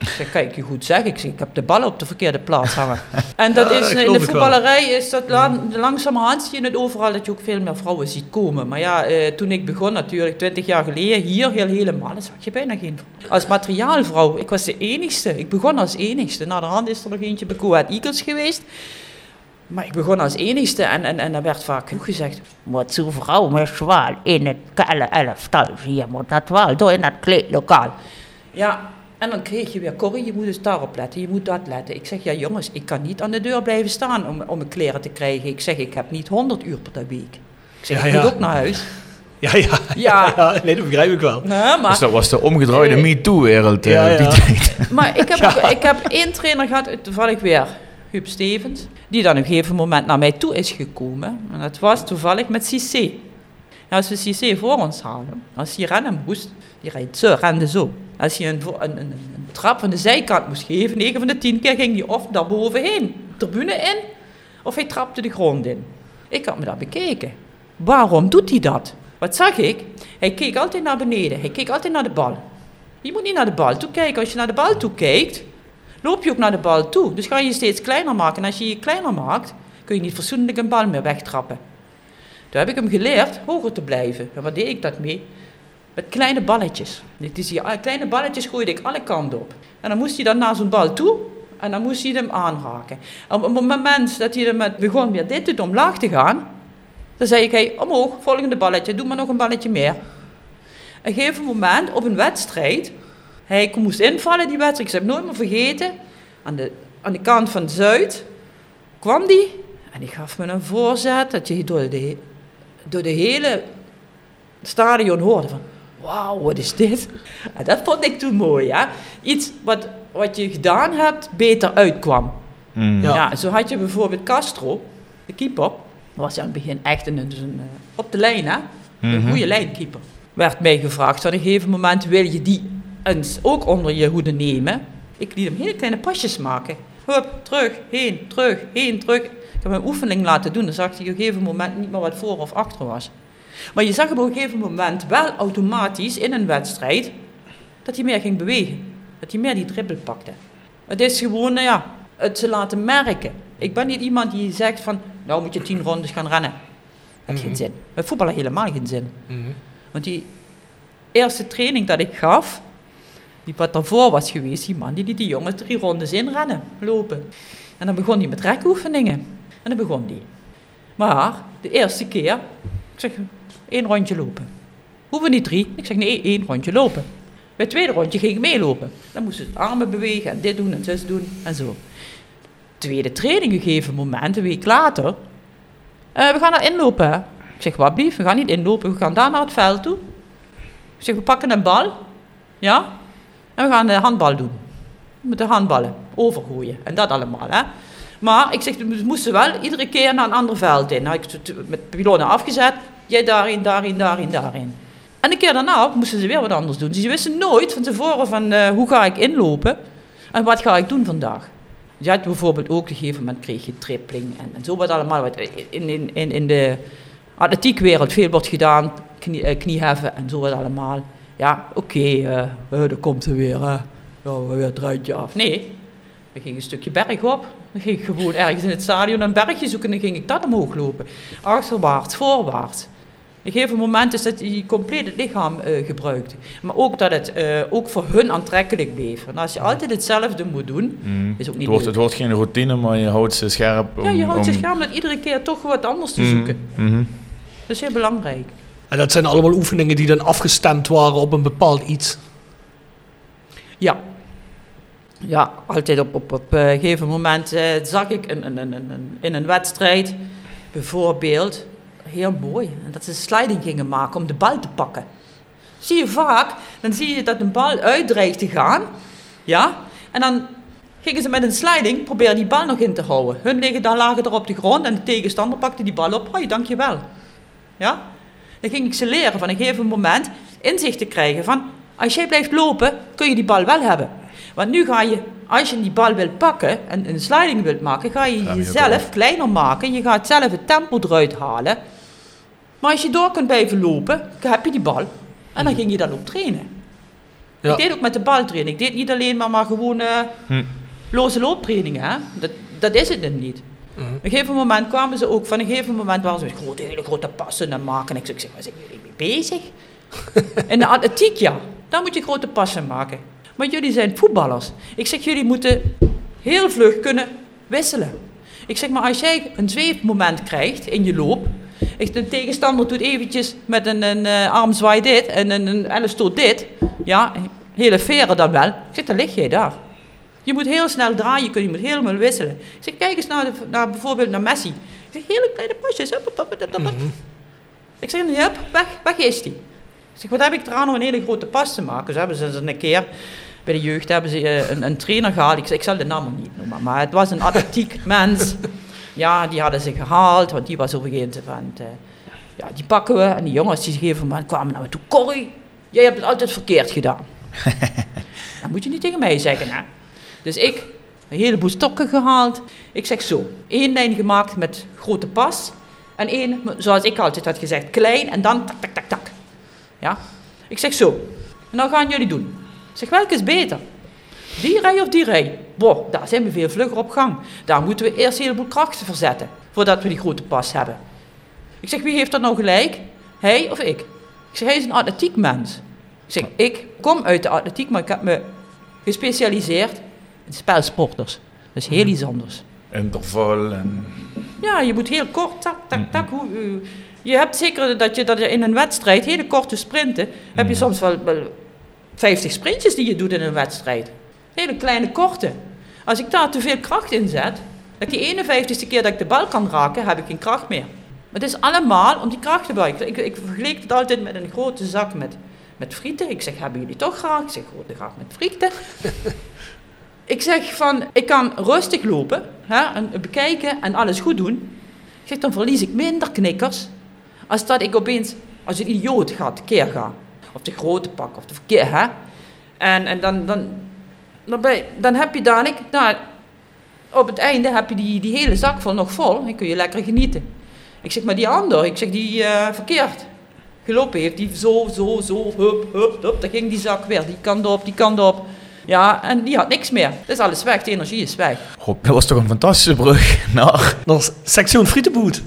Ik zeg, kijk je goed zeg. Ik zeg, ik heb de bal op de verkeerde plaats hangen. En dat Ja, is, in de wel. voetballerij is dat la- langzamerhand zie je het overal dat je ook veel meer vrouwen ziet komen. Maar ja, eh, toen ik begon natuurlijk, 20 jaar geleden, hier heel helemaal, zag je bijna geen vrouw. Als materiaalvrouw, ik was de enigste. Ik begon als enigste. Na de hand is er nog eentje bij Coat Eagles geweest. Maar ik begon als enigste en, en, en er werd vaak genoeg gezegd. Wat zo'n vrouw met zwaar in het kale elftal je, moet dat wel door in dat kleedlokaal. Ja, en dan kreeg je weer, Corrie, je moet dus daarop letten, je moet dat letten. Ik zeg, ja jongens, ik kan niet aan de deur blijven staan om, om mijn kleren te krijgen. Ik zeg, ik heb niet 100 uur per week. Ik zeg, Ja, ik ja. moet ook naar huis. Ja, ja. Ja. ja. Nee, dat begrijp ik wel. Nee, maar, Dus dat was de omgedraaide Eh, MeToo-wereld eh, ja, die ja. tijd. maar ik heb, ook, ik heb één trainer gehad, toevallig weer, Huub Stevens, die dan op een gegeven moment naar mij toe is gekomen. En dat was toevallig met Cissé. Ja, als we Cissé voor ons hadden, als hij rennen moest, die rijdt zo, rende zo. Als een, een, een trap van de zijkant moest geven, 9 van de 10 keer ging hij of daar bovenheen, tribune in, of hij trapte de grond in. Ik had me dat bekeken. Waarom doet hij dat? Wat zag ik? Hij keek altijd naar beneden, hij keek altijd naar de bal. Je moet niet naar de bal toe kijken. Als je naar de bal toe kijkt, loop je ook naar de bal toe. Dus ga je je steeds kleiner maken. En als je je kleiner maakt, kun je niet fatsoenlijk een bal meer wegtrappen. Toen heb ik hem geleerd hoger te blijven. En wat deed ik dat mee? Met kleine balletjes. Dus die kleine balletjes gooide ik alle kanten op. En dan moest hij dan naar zo'n bal toe. En dan moest hij hem aanraken. En op het moment dat hij met begon weer dit doet omlaag te gaan. Dan zei ik, hey, omhoog, volgende balletje, doe maar nog een balletje meer. Op een moment, op een wedstrijd, hij moest invallen die wedstrijd, ik heb nooit meer vergeten. Aan de, aan de kant van Zuid kwam die en die gaf me een voorzet dat je door de, door de hele stadion hoorde van, wauw, wat is dit? En dat vond ik toen mooi, hè. Iets wat, wat je gedaan hebt, beter uitkwam. Mm. Ja. Ja. zo had je bijvoorbeeld Castro, de keeper. Was aan het begin echt een, een, een, eh, op de lijn, hè? Een goede lijnkeeper. Werd mij gevraagd, op een gegeven moment wil je die eens ook onder je hoede nemen. Ik liet hem hele kleine pasjes maken. Hup, terug, heen, terug, heen, terug. Ik heb hem een oefening laten doen, dan zag hij op een gegeven moment niet meer wat voor of achter was. Maar je zag op een gegeven moment wel automatisch in een wedstrijd dat hij meer ging bewegen. Dat hij meer die dribbel pakte. Het is gewoon, nou ja, het ze laten merken. Ik ben niet iemand die zegt van, nou moet je tien rondes gaan rennen. Dat heeft geen zin. Met voetballen helemaal geen zin. Want die eerste training dat ik gaf, die wat daarvoor was geweest, die man die liet die jongens drie rondes inrennen, lopen. En dan begon hij met rekoefeningen. En dan begon hij. Maar de eerste keer, ik zeg, één rondje lopen. Hoeven niet drie. Ik zeg, nee, één rondje lopen. Bij het tweede rondje ging ik meelopen. Dan moesten ze armen bewegen en dit doen en zus doen en zo. Tweede training, gegeven moment, een week later. eh, we gaan naar inlopen. Ik zeg, wat blief? We gaan niet inlopen, we gaan daar naar het veld toe. Ik zeg, we pakken een bal. Ja? En we gaan de handbal doen. Met de handballen overgooien. En dat allemaal, hè. Maar ik zeg, we moesten wel iedere keer naar een ander veld in. Nou, ik met pilonen afgezet. Jij daarin, daarin, daarin, daarin. En de keer daarna moesten ze weer wat anders doen. Dus ze wisten nooit van tevoren van eh, hoe ga ik inlopen en wat ga ik doen vandaag. Je had bijvoorbeeld ook op een gegeven moment kreeg je tripling en, en zo wat allemaal. Wat in, in, in, de atletiekwereld veel wordt gedaan, knie, eh, knieheffen en zo wat allemaal. Ja, oké, eh eh, komt er weer, weer het ruitje af. Nee, dan ging een stukje berg op. Dan ging ik gewoon ergens in het stadion een bergje zoeken en dan ging ik dat omhoog lopen. Achterwaarts, voorwaarts. Op een gegeven moment is dat je compleet het lichaam eh, gebruikt. Maar ook dat het eh, ook voor hun aantrekkelijk bleef. En als je altijd hetzelfde moet doen, Mm. is ook niet Het wordt, het wordt geen routine, maar je houdt ze scherp. Om, Ja, je houdt je om- scherm met iedere keer toch wat anders te Mm, zoeken. mhm. Dat is heel belangrijk. En dat zijn allemaal oefeningen die dan afgestemd waren op een bepaald iets. Ja. Ja, altijd op, op, op een gegeven moment eh, zag ik een, een, een, een, een- in een wedstrijd bijvoorbeeld, heel mooi, en dat ze sliding gingen maken om de bal te pakken. Zie je vaak, dan zie je dat een bal uitdreigt te gaan, ja, en dan gingen ze met een sliding proberen die bal nog in te houden. Hun liggen dan lagen er op de grond en de tegenstander pakte die bal op, hoi, dankjewel. Ja? Dan ging ik ze leren van een gegeven moment inzicht te krijgen van, als jij blijft lopen, kun je die bal wel hebben. Want nu ga je, als je die bal wilt pakken en een sliding wilt maken, ga je jezelf kleiner maken. Je gaat zelf het tempo eruit halen. Maar als je door kunt blijven lopen, dan heb je die bal. En dan ging je dan ook trainen. Ja. Ik deed ook met de bal trainen. Ik deed niet alleen maar, maar gewoon Hm. loze looptrainingen. Hè? Dat, dat is het dan niet. Op een gegeven moment kwamen ze ook, van een gegeven moment waren ze met grote, hele grote passen aan maken. En ik zeg, ik zeg, waar zijn jullie mee bezig? In de atletiek, ja. Daar moet je grote passen maken. Maar jullie zijn voetballers. Ik zeg, jullie moeten heel vlug kunnen wisselen. Ik zeg, maar als jij een zweefmoment krijgt in je loop... Ik, de tegenstander doet eventjes met een, een eh, armzwaai dit en een, een elleboog dit. Ja, hele veren dan wel. Ik zeg, dan lig jij daar. Je moet heel snel draaien je moet helemaal wisselen. Ik zeg, kijk eens naar, de, naar bijvoorbeeld naar Messi. Ik zeg, hele kleine pasjes. Hup, hup, hup, hup, hup. Ik zeg, hup, weg, weg is die. Ik zeg, wat heb ik eraan om een hele grote pas te maken? Dus hebben ze een keer, bij de jeugd hebben ze eh, een, een trainer gehaald. Ik, zeg, ik zal de naam niet noemen, maar het was een atletiek mens. Ja, die hadden ze gehaald, want die was op een gegeven moment... eh, ja, die pakken we. En die jongens die gegeven moment kwamen naar me toe. Corrie, jij hebt het altijd verkeerd gedaan. dat moet je niet tegen mij zeggen, hè. Dus ik, een heleboel stokken gehaald. Ik zeg zo, één lijn gemaakt met grote pas. En één, zoals ik altijd had gezegd, klein en dan tak, tak, tak, tak. Ja? Ik zeg zo, en dan gaan jullie doen. Ik zeg, welke is beter? Die rij of die rij? Boah, daar zijn we veel vlugger op gang. Daar moeten we eerst een heleboel krachten verzetten, voordat we die grote pas hebben. Ik zeg, wie heeft dat nou gelijk? Hij of ik? Ik zeg, hij is een atletiek mens. Ik zeg, ik kom uit de atletiek, maar ik heb me gespecialiseerd in spelsporters. Dat is heel iets anders. Interval en... Ja, je moet heel kort, tak, tak, tak. Hoe, je hebt zeker dat je, dat je in een wedstrijd, hele korte sprinten, heb je soms wel, wel 50 sprintjes die je doet in een wedstrijd. Hele kleine korte. Als ik daar te veel kracht in zet, dat die 51ste keer dat ik de bal kan raken, heb ik geen kracht meer. Maar het is allemaal om die kracht te gebruiken. Ik, ik vergeleek het altijd met een grote zak met, met frieten. Ik zeg, hebben jullie toch graag? Ik zeg, grote graag met frieten. ik zeg van, ik kan rustig lopen, hè, en bekijken en alles goed doen. Ik zeg, dan verlies ik minder knikkers, als dat ik opeens als een idioot ga tekeer gaan. Of de grote pak, of de verkeer, hè. En, en dan, dan, dan, ben je- dan heb je dadelijk, nou, op het einde heb je die, die hele zak vol nog vol en kun je lekker genieten. Ik zeg, maar die ander, ik zeg, die eh, verkeerd gelopen heeft, die zo, zo, zo, hup, hup, hup, dan ging die zak weer, die kant op, die kant op. Ja, en die had niks meer. Dat is alles weg, de energie is weg. Goh, dat was toch een fantastische brug naar... Naar Section Frietenboot.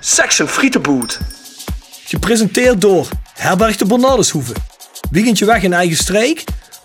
Section Frietenboot. Gepresenteerd door Herberg de Bernardeshoeve. Weekendje weg in eigen streek?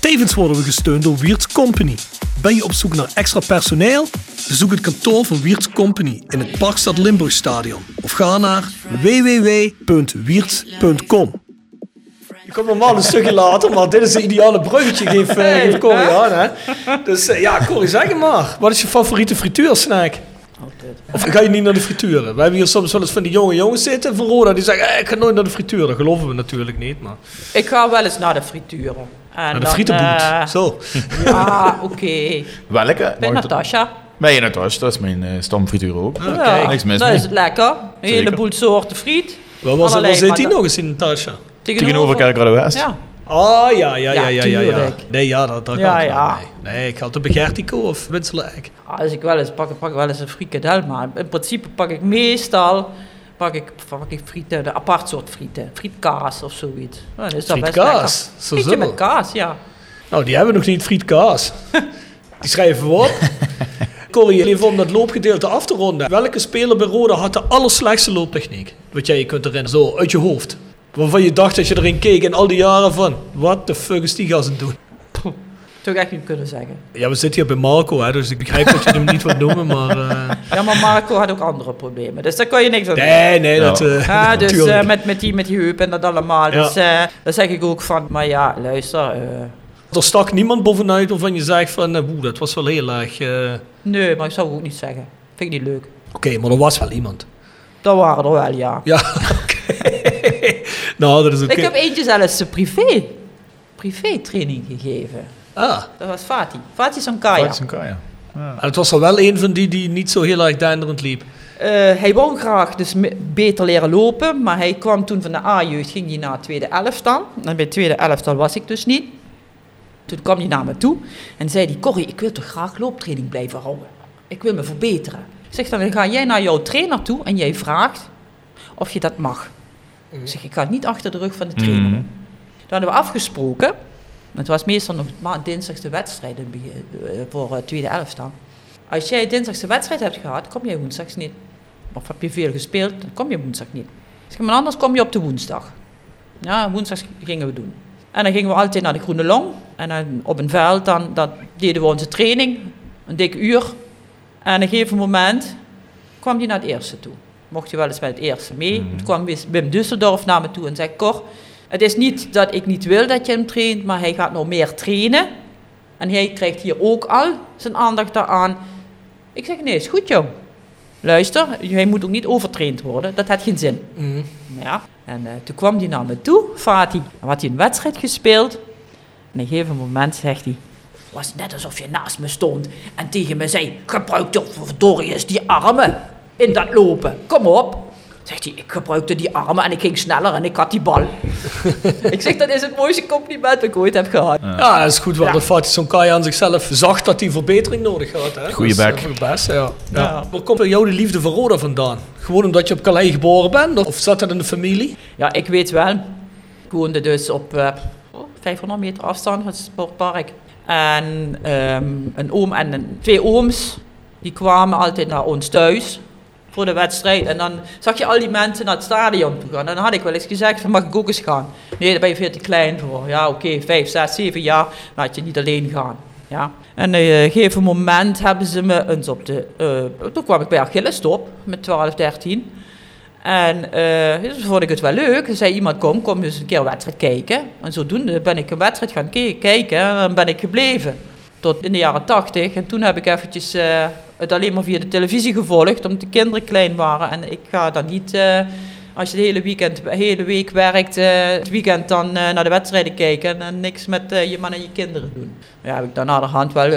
Tevens worden we gesteund door Wiert's Company. Ben je op zoek naar extra personeel? Bezoek het kantoor van Wiert's Company in het Parkstad Limburgstadion of ga naar www.wierts.com. Je komt normaal een stukje later, maar dit is een ideale bruggetje, uh, Corrie aan. Hè? Dus eh, ja, Corrie, zeg het maar. Wat is je favoriete frituursnack? Of ga je niet naar de frituren? We hebben hier soms wel eens van die jonge jongens zitten van Roda die zeggen, eh, ik ga nooit naar de frituur. Dat geloven we natuurlijk niet, maar... Ik ga wel eens naar de frituren. En dan, frietenboot, eh, zo. Ja, oké. Welke? Bij Natasja. Ben je Natasja? Dat is mijn eh stamfrituur ook. Ja, Niks mis dat mee. is het lekker. Een Zeker. heleboel soorten friet. Waar, was, Allerlei, zit maar die nog eens in Natasja? Tegenover Kerkrade West. Ja. Oh, ja, ja, ja, Ja, ja, ja. ja. Nee, ja, dat, dat Ja. Nee. nee, ik had de Begertico of Winseleg. Als ik wel eens pak, pak ik wel eens een frikadel, maar in principe pak ik meestal pak ik, pak ik frieten, de apart soort frieten. Frietkaas of zoiets. Is dat best Frietkaas? Zo, Frietje met kaas, ja. Nou, die hebben we nog niet, frietkaas. die schrijven we op. Corrie, even om dat loopgedeelte af te ronden. Welke speler bij Roda had de allerslechtste looptechniek? Wat jij je kunt herinneren, zo uit je hoofd. Waarvan je dacht als je erin keek in al die jaren van... Wat de fuck is die gast aan doen? Ik echt niet kunnen zeggen. Ja, we zitten hier bij Marco, hè, dus ik begrijp dat je hem niet wilt noemen, maar... eh, Ja, maar Marco had ook andere problemen, dus daar kan je niks aan doen. Nee, nee, dat... eh, Ja, dus eh, met, met, die, met die heup en dat allemaal. Ja. Dus eh daar zeg ik ook van, maar ja, luister. eh, Er stak niemand bovenuit waarvan je zegt van... Oeh, dat was wel heel erg... eh, nee, maar ik zou het ook niet zeggen. Vind ik niet leuk. Oké, maar er was wel iemand. Dat waren er wel, ja. Ja, oké. nou, dat is oké. Ik heb eentje zelfs privé, privé training gegeven. Ah, Dat was Fatih. Fatih Sankaya. Fatih Sankaya. En het was er wel een van die die niet zo heel erg denderend liep. Eh, hij wou graag dus beter leren lopen, maar hij kwam toen van de A-jeugd, ging hij naar het tweede elftal. En bij het tweede elftal was ik dus niet. Toen kwam hij naar me toe en zei hij, Corrie, ik wil toch graag looptraining blijven houden. Ik wil me verbeteren. Ik zeg, dan ga jij naar jouw trainer toe en jij vraagt of je dat mag. Ik zeg, ik ga niet achter de rug van de trainer. Mhm. Toen hadden we afgesproken, het was meestal nog dinsdags de wedstrijd eh, voor het tweede elftal. Als jij dinsdags de wedstrijd hebt gehad, kom jij woensdags niet. Of heb je veel gespeeld, dan kom je woensdag niet. Zeg, maar anders kom je op de woensdag. Ja, woensdags gingen we doen. En dan gingen we altijd naar de Groene Long. En dan op een veld, dan, dan deden we onze training. Een dik uur. En op een gegeven moment kwam hij naar het eerste toe. Mocht je wel eens met het eerste mee. Toen kwam Wim Dusseldorf naar me toe en zei... Cor, het is niet dat ik niet wil dat je hem traint, maar hij gaat nog meer trainen. En hij krijgt hier ook al zijn aandacht daaraan. Ik zeg, nee, is goed joh. Luister, hij moet ook niet overtraind worden. Dat had geen zin. Ja. En eh, toen kwam hij naar me toe, Fatih. Dan had hij een wedstrijd gespeeld. En op een gegeven moment zegt hij... Het was net alsof je naast me stond en tegen me zei... Gebruik toch verdorie eens die armen in dat lopen. Kom op. Zegt hij, ik gebruikte die armen en ik ging sneller en ik had die bal. ik zeg, dat is het mooiste compliment dat ik ooit heb gehad. Ja, dat is goed wel Ja. dat Fatih Sonkai aan zichzelf zag dat hij verbetering nodig had. Hè? Goeie is, bek. eh, beste, ja. Ja. Ja. Waar komt jou de liefde voor Roda vandaan? Gewoon omdat je op Calais geboren bent? Of zat dat in de familie? Ja, ik weet wel. Ik woonde dus op eh, oh, 500 meter afstand van het sportpark. En ehm, een oom en een, twee ooms, die kwamen altijd naar ons thuis voor de wedstrijd. En dan zag je al die mensen naar het stadion toe gaan. En dan had ik wel eens gezegd, van, mag ik ook eens gaan? Nee, daar ben je veel te klein voor. Ja, oké, vijf, zes, zeven jaar, laat je niet alleen gaan. Ja. En op een gegeven moment hebben ze me eens op de... eh, toen kwam ik bij Achilles op, met 12, 13. En eh, dus vond ik het wel leuk. Er zei iemand, kom, kom eens een keer een wedstrijd kijken. En zodoende ben ik een wedstrijd gaan ke- kijken en dan ben ik gebleven. Tot in de jaren tachtig. En toen heb ik eventjes eh, het alleen maar via de televisie gevolgd, omdat de kinderen klein waren. En ik ga dan niet, eh, als je de hele, weekend, hele week werkt, eh, het weekend dan naar de wedstrijden kijken en niks met je man en je kinderen doen. Ja, heb ik dan naderhand wel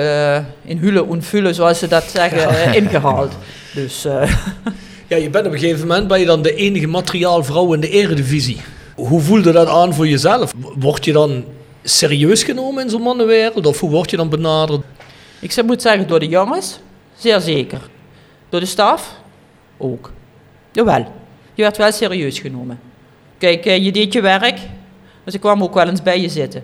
in hulen en zoals ze dat zeggen, eh, ingehaald. Dus... Ja, je bent op een gegeven moment ben je dan de enige materiaalvrouw in de eredivisie. Hoe voelde dat aan voor jezelf? Word je dan serieus genomen in zo'n mannenwereld? Of hoe word je dan benaderd? Ik zou- moet zeggen, door de jongens, zeer zeker. Door de staf, ook. Jawel, je werd wel serieus genomen. Kijk, eh, je deed je werk, dus ik kwam ook wel eens bij je zitten.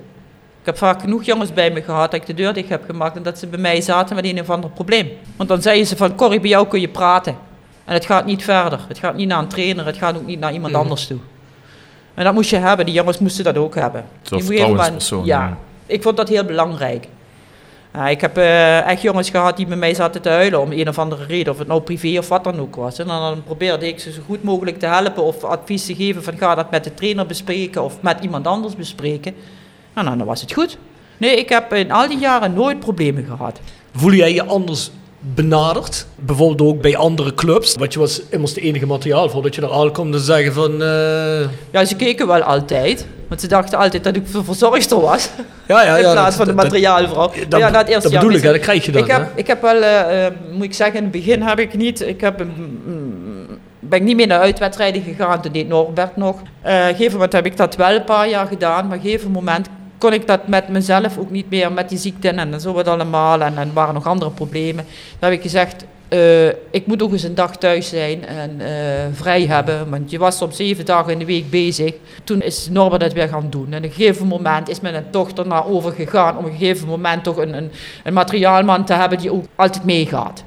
Ik heb vaak genoeg jongens bij me gehad dat ik de deur dicht heb gemaakt en dat ze bij mij zaten met een of ander probleem. Want dan zeiden ze van, Corrie, bij jou kun je praten. En het gaat niet verder. Het gaat niet naar een trainer, het gaat ook niet naar iemand Mhm. anders toe. En dat moest je hebben, die jongens moesten dat ook hebben. Zo'n vertrouwenspersoon, Ja, ja. ik vond dat heel belangrijk. Ja, ik heb eh, echt jongens gehad die bij mij zaten te huilen om een of andere reden, of het nou privé of wat dan ook was. En dan, probeerde ik ze zo goed mogelijk te helpen of advies te geven van ga dat met de trainer bespreken of met iemand anders bespreken. En dan, dan was het goed. Nee, ik heb in al die jaren nooit problemen gehad. Voel jij je anders benaderd? Bijvoorbeeld ook bij andere clubs? Want je was immers de enige materiaal voordat je er al te zeggen van... eh, Ja, ze keken wel altijd, want ze dachten altijd dat ik de verzorgster was. ja, ja, in ja, plaats dat- van de materiaalvrouw. Dat, ja, na het eerste dat jaar bedoel ik, wist hè, dat krijg je dan. ik, heb, hè? ik heb wel, eh, moet ik zeggen, in het begin heb ik niet, ik heb, mm, ben ik niet meer naar uitwedstrijden gegaan, toen deed Norbert nog. Op een gegeven moment heb ik dat wel een paar jaar gedaan, maar op een gegeven moment kon ik dat met mezelf ook niet meer, met die ziekte en zo wat allemaal, en er waren nog andere problemen. Dan heb ik gezegd, eh, ik moet ook eens een dag thuis zijn en eh, vrij hebben, want je was soms zeven dagen in de week bezig. Toen is Norbert het weer gaan doen. En op een gegeven moment is mijn dochter naar overgegaan om op een gegeven moment toch een, een, een materiaalman te hebben die ook altijd meegaat.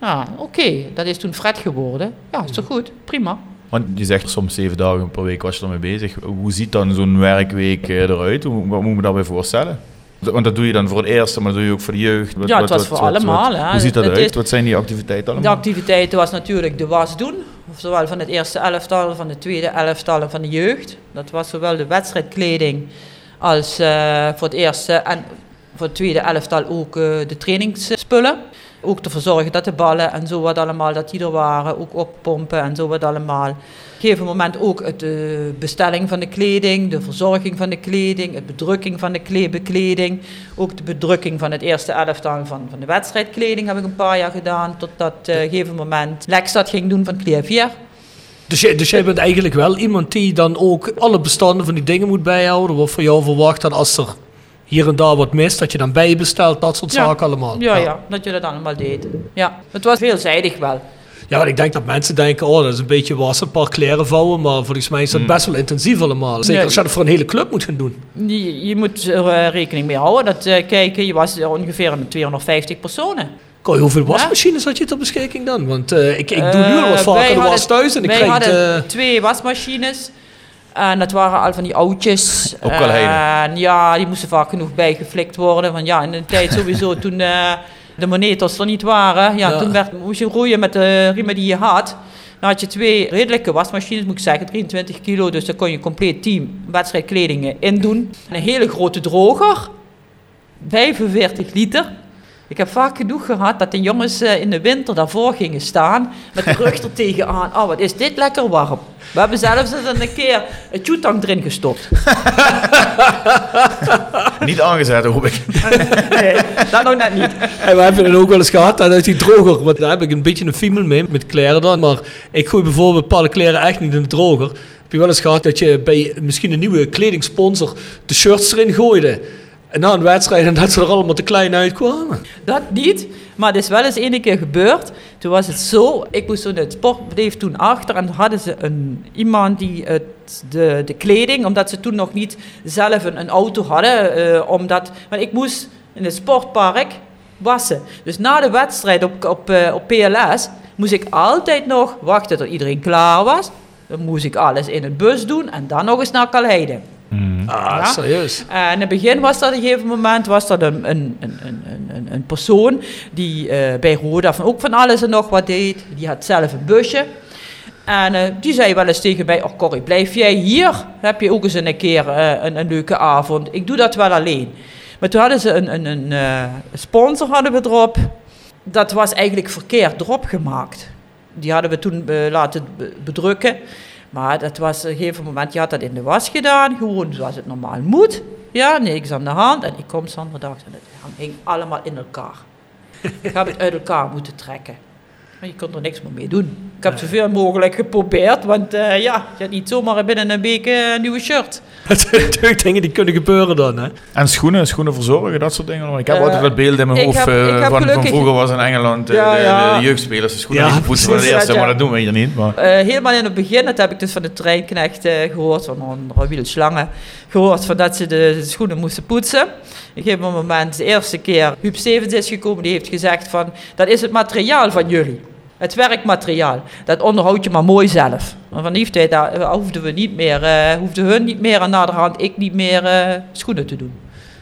Ja, oké, dat is toen Fred geworden. Ja, is toch goed, prima. Want je zegt soms zeven dagen per week was je ermee bezig. Hoe ziet dan zo'n werkweek eh, eruit? Hoe, wat moet me daarbij voorstellen? Want dat doe je dan voor het eerste, maar dat doe je ook voor de jeugd. Wat- Ja, het was wat- voor wat- allemaal, hè. Hoe ziet dat Het eruit? is- Wat zijn die activiteiten De allemaal? activiteiten was natuurlijk de was doen. Zowel van het eerste elftal, van de tweede elftal en van de jeugd. Dat was zowel de wedstrijdkleding als eh, voor het eerste en voor het tweede elftal ook eh, de trainingsspullen. Ook te verzorgen dat de ballen en zo wat allemaal, dat die er waren. Ook oppompen en zo wat allemaal. Op een gegeven moment ook de bestelling van de kleding, de verzorging van de kleding, het bedrukking van de kle- bekleding. Ook de bedrukking van het eerste elftal van, van de wedstrijdkleding heb ik een paar jaar gedaan. Totdat eh, op een gegeven moment Lex dat ging doen van Cleavier. Dus jij, dus jij bent eigenlijk wel iemand die dan ook alle bestanden van die dingen moet bijhouden. Wat voor jou verwacht dat als er hier en daar wat mist, dat je dan bijbestelt, dat soort Ja. zaken allemaal. Ja, ja, dat je dat allemaal deed. Ja, het was veelzijdig wel. Ja, want ik denk dat mensen denken, oh, dat is een beetje wassen, een paar kleren vouwen, maar volgens mij is dat best wel intensief allemaal. Zeker Ja. als je dat voor een hele club moet gaan doen. Je, je moet er eh, rekening mee houden dat, eh, kijken, je was ongeveer een 250 personen. Kooi, hoeveel wasmachines had je ter beschikking dan? Want eh, ik, ik doe nu al wat vaker was thuis en ik wij krijg hadden eh, twee wasmachines. En dat waren al van die oudjes. Ook wel. En ja, die moesten vaak genoeg bijgeflikt worden. Want ja, in de tijd sowieso toen eh, de moneters er niet waren. Ja, Ja. toen werd, moest je roeien met de riemen die je had. Dan had je twee redelijke wasmachines, moet ik zeggen, 23 kilo. Dus daar kon je compleet team wedstrijdkledingen in doen. En een hele grote droger, 45 liter. Ik heb vaak genoeg gehad dat de jongens eh, in de winter daarvoor gingen staan met de rug er tegenaan. Oh, wat is dit lekker warm. We hebben zelfs eens een keer een toetang erin gestopt. Niet aangezet, hoop ik. Nee, dat nog net niet. En we hebben het ook wel eens gehad dat uit die droger, want daar heb ik een beetje een fiemel mee met kleren dan. Maar ik gooi bijvoorbeeld bepaalde kleren echt niet in de droger. Heb je wel eens gehad dat je bij misschien een nieuwe kledingsponsor de shirts erin gooide. En na een wedstrijd en dat ze er allemaal te klein uitkwamen. Dat niet, maar het is wel eens ene keer gebeurd. Toen was het zo, ik moest toen het sportbedrijf toen achter en hadden ze een, iemand die het, de, de kleding, omdat ze toen nog niet zelf een, een auto hadden, eh, omdat, want ik moest in het sportpark wassen. Dus na de wedstrijd op, op, eh, op PLS moest ik altijd nog wachten tot iedereen klaar was. Dan moest ik alles in het bus doen en dan nog eens naar Kalheide. Ah, Ja. serieus. En in het begin was dat op een gegeven moment was dat een, een, een, een, een, persoon die eh, bij Roda van, ook van alles en nog wat deed. Die had zelf een busje. En eh, die zei wel eens tegen mij, oh Corrie, blijf jij hier? Heb je ook eens een keer eh, een, een leuke avond? Ik doe dat wel alleen. Maar toen hadden ze een, een, een eh, sponsor hadden we erop. Dat was eigenlijk verkeerd erop gemaakt. Die hadden we toen eh, laten be- bedrukken. Maar dat was op een gegeven moment, je had dat in de was gedaan, gewoon zoals het normaal moet. Ja, niks aan de hand. En ik kom zondag en het hing allemaal in elkaar. ik heb het uit elkaar moeten trekken. Maar je kon er niks meer mee doen. Ik heb zoveel mogelijk geprobeerd, want eh, ja, je had niet zomaar binnen een week eh, een nieuwe shirt. Dat zijn natuurlijk dingen die kunnen gebeuren dan. Hè? En schoenen, schoenen verzorgen, dat soort dingen. Ik heb Eh, altijd dat beeld in mijn hoofd heb- eh, van, van vroeger was in Engeland eh, Ja, de, ja. de jeugdspelers de schoenen Ja, gepoetst voor de precies, eerste, ja. maar dat doen we hier niet. Maar. Eh, helemaal in het begin, dat heb ik dus van de treinknecht eh, gehoord, van Rawiel Slangen, gehoord van dat ze de, de schoenen moesten poetsen. Op een gegeven moment, de eerste keer, Huub Stevens is gekomen, die heeft gezegd van, dat is het materiaal van jullie. Het werkmateriaal. Dat onderhoud je maar mooi zelf. En van die tijd daar hoefden we niet meer, eh hoefden hun niet meer en naderhand ik niet meer eh, schoenen te doen.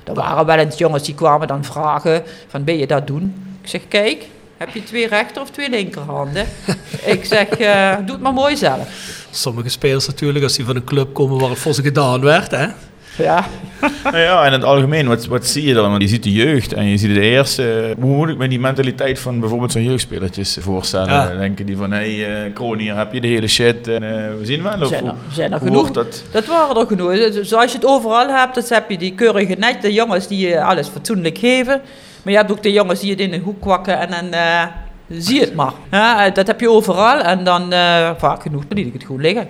Er waren wel eens jongens die kwamen dan vragen van, ben je dat doen? Ik zeg, kijk, heb je twee rechter of twee linkerhanden? ik zeg, eh, doe het maar mooi zelf. Sommige spelers natuurlijk, als die van een club komen waar het voor ze gedaan werd. Hè? Ja. Nou ja, in het algemeen, wat, wat zie je dan? Want je ziet de jeugd en je ziet de eerste... Hoe moet ik me die mentaliteit van bijvoorbeeld zo'n jeugdspelertjes voorstellen? Ja. Dan denken die van, hé, hey, Kroon, hier heb je de hele shit. En, eh, we zien wel. Of, Zijn er, hoe- zijn er hoe genoeg? dat? Dat waren er genoeg. Zoals je het overal hebt, dan heb je die keurige nette jongens die je alles fatsoenlijk geven. Maar je hebt ook de jongens die het in een hoek kwakken en dan eh, zie het maar. Ja, dat heb je overal en dan eh, vaak genoeg liet ik het goed liggen.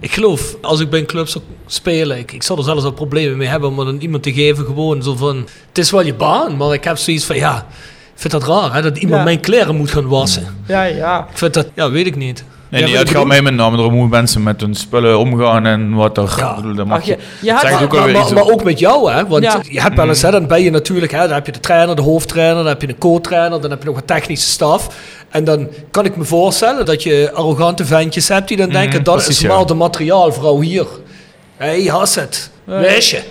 Ik geloof, als ik bij een club zou spelen, ik, ik zou er zelfs al problemen mee hebben om aan iemand te geven. Gewoon zo van, het is wel je baan, maar ik heb zoiets van, ja, ik vind dat raar hè, dat iemand Ja. mijn kleren moet gaan wassen. Ja, ja. Ik vind dat, ja, weet ik niet. Ja, nee, wat het gaat mij met name erom hoe mensen met hun spullen omgaan en wat er... Ja. Bedoel, dat mag Ach, je, je, je het Maar, ook maar, ook met jou, hè? Want Ja. je hebt wel eens, hè, dan ben je natuurlijk, hè, dan heb je de trainer, de hoofdtrainer, dan heb je een co-trainer, dan heb je nog een technische staf. En dan kan ik me voorstellen dat je arrogante ventjes hebt die dan denken, dat precies, is ja. maar de materiaalvrouw hier. Hé, hey, Hasset, weesje.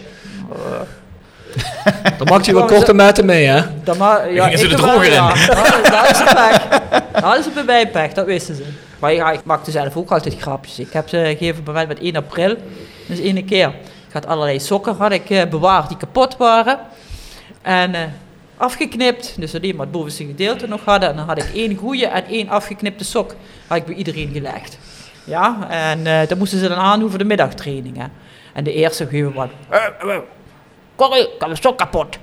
Dan maakt hij wel korte metten mee, hè? Dan maar, ja, gingen ze ik de wel, droger in. ja. Dat, is een pech. Dat is bij mij pech, dat wisten ze. Maar ja, ik maakte zelf ook altijd grapjes. Ik heb ze gegeven moment met 1 april. Dus ene keer. Ik had allerlei sokken had ik, eh, bewaard die kapot waren. En eh, afgeknipt. Dus alleen maar het bovenste gedeelte nog hadden. En dan had ik één goede en één afgeknipte sok. Had ik bij iedereen gelegd. Ja, en eh dat moesten ze dan aan doen voor de middagtraining. Hè. En de eerste moment... "Eh, eh, Corrie, ik heb mijn sok kapot.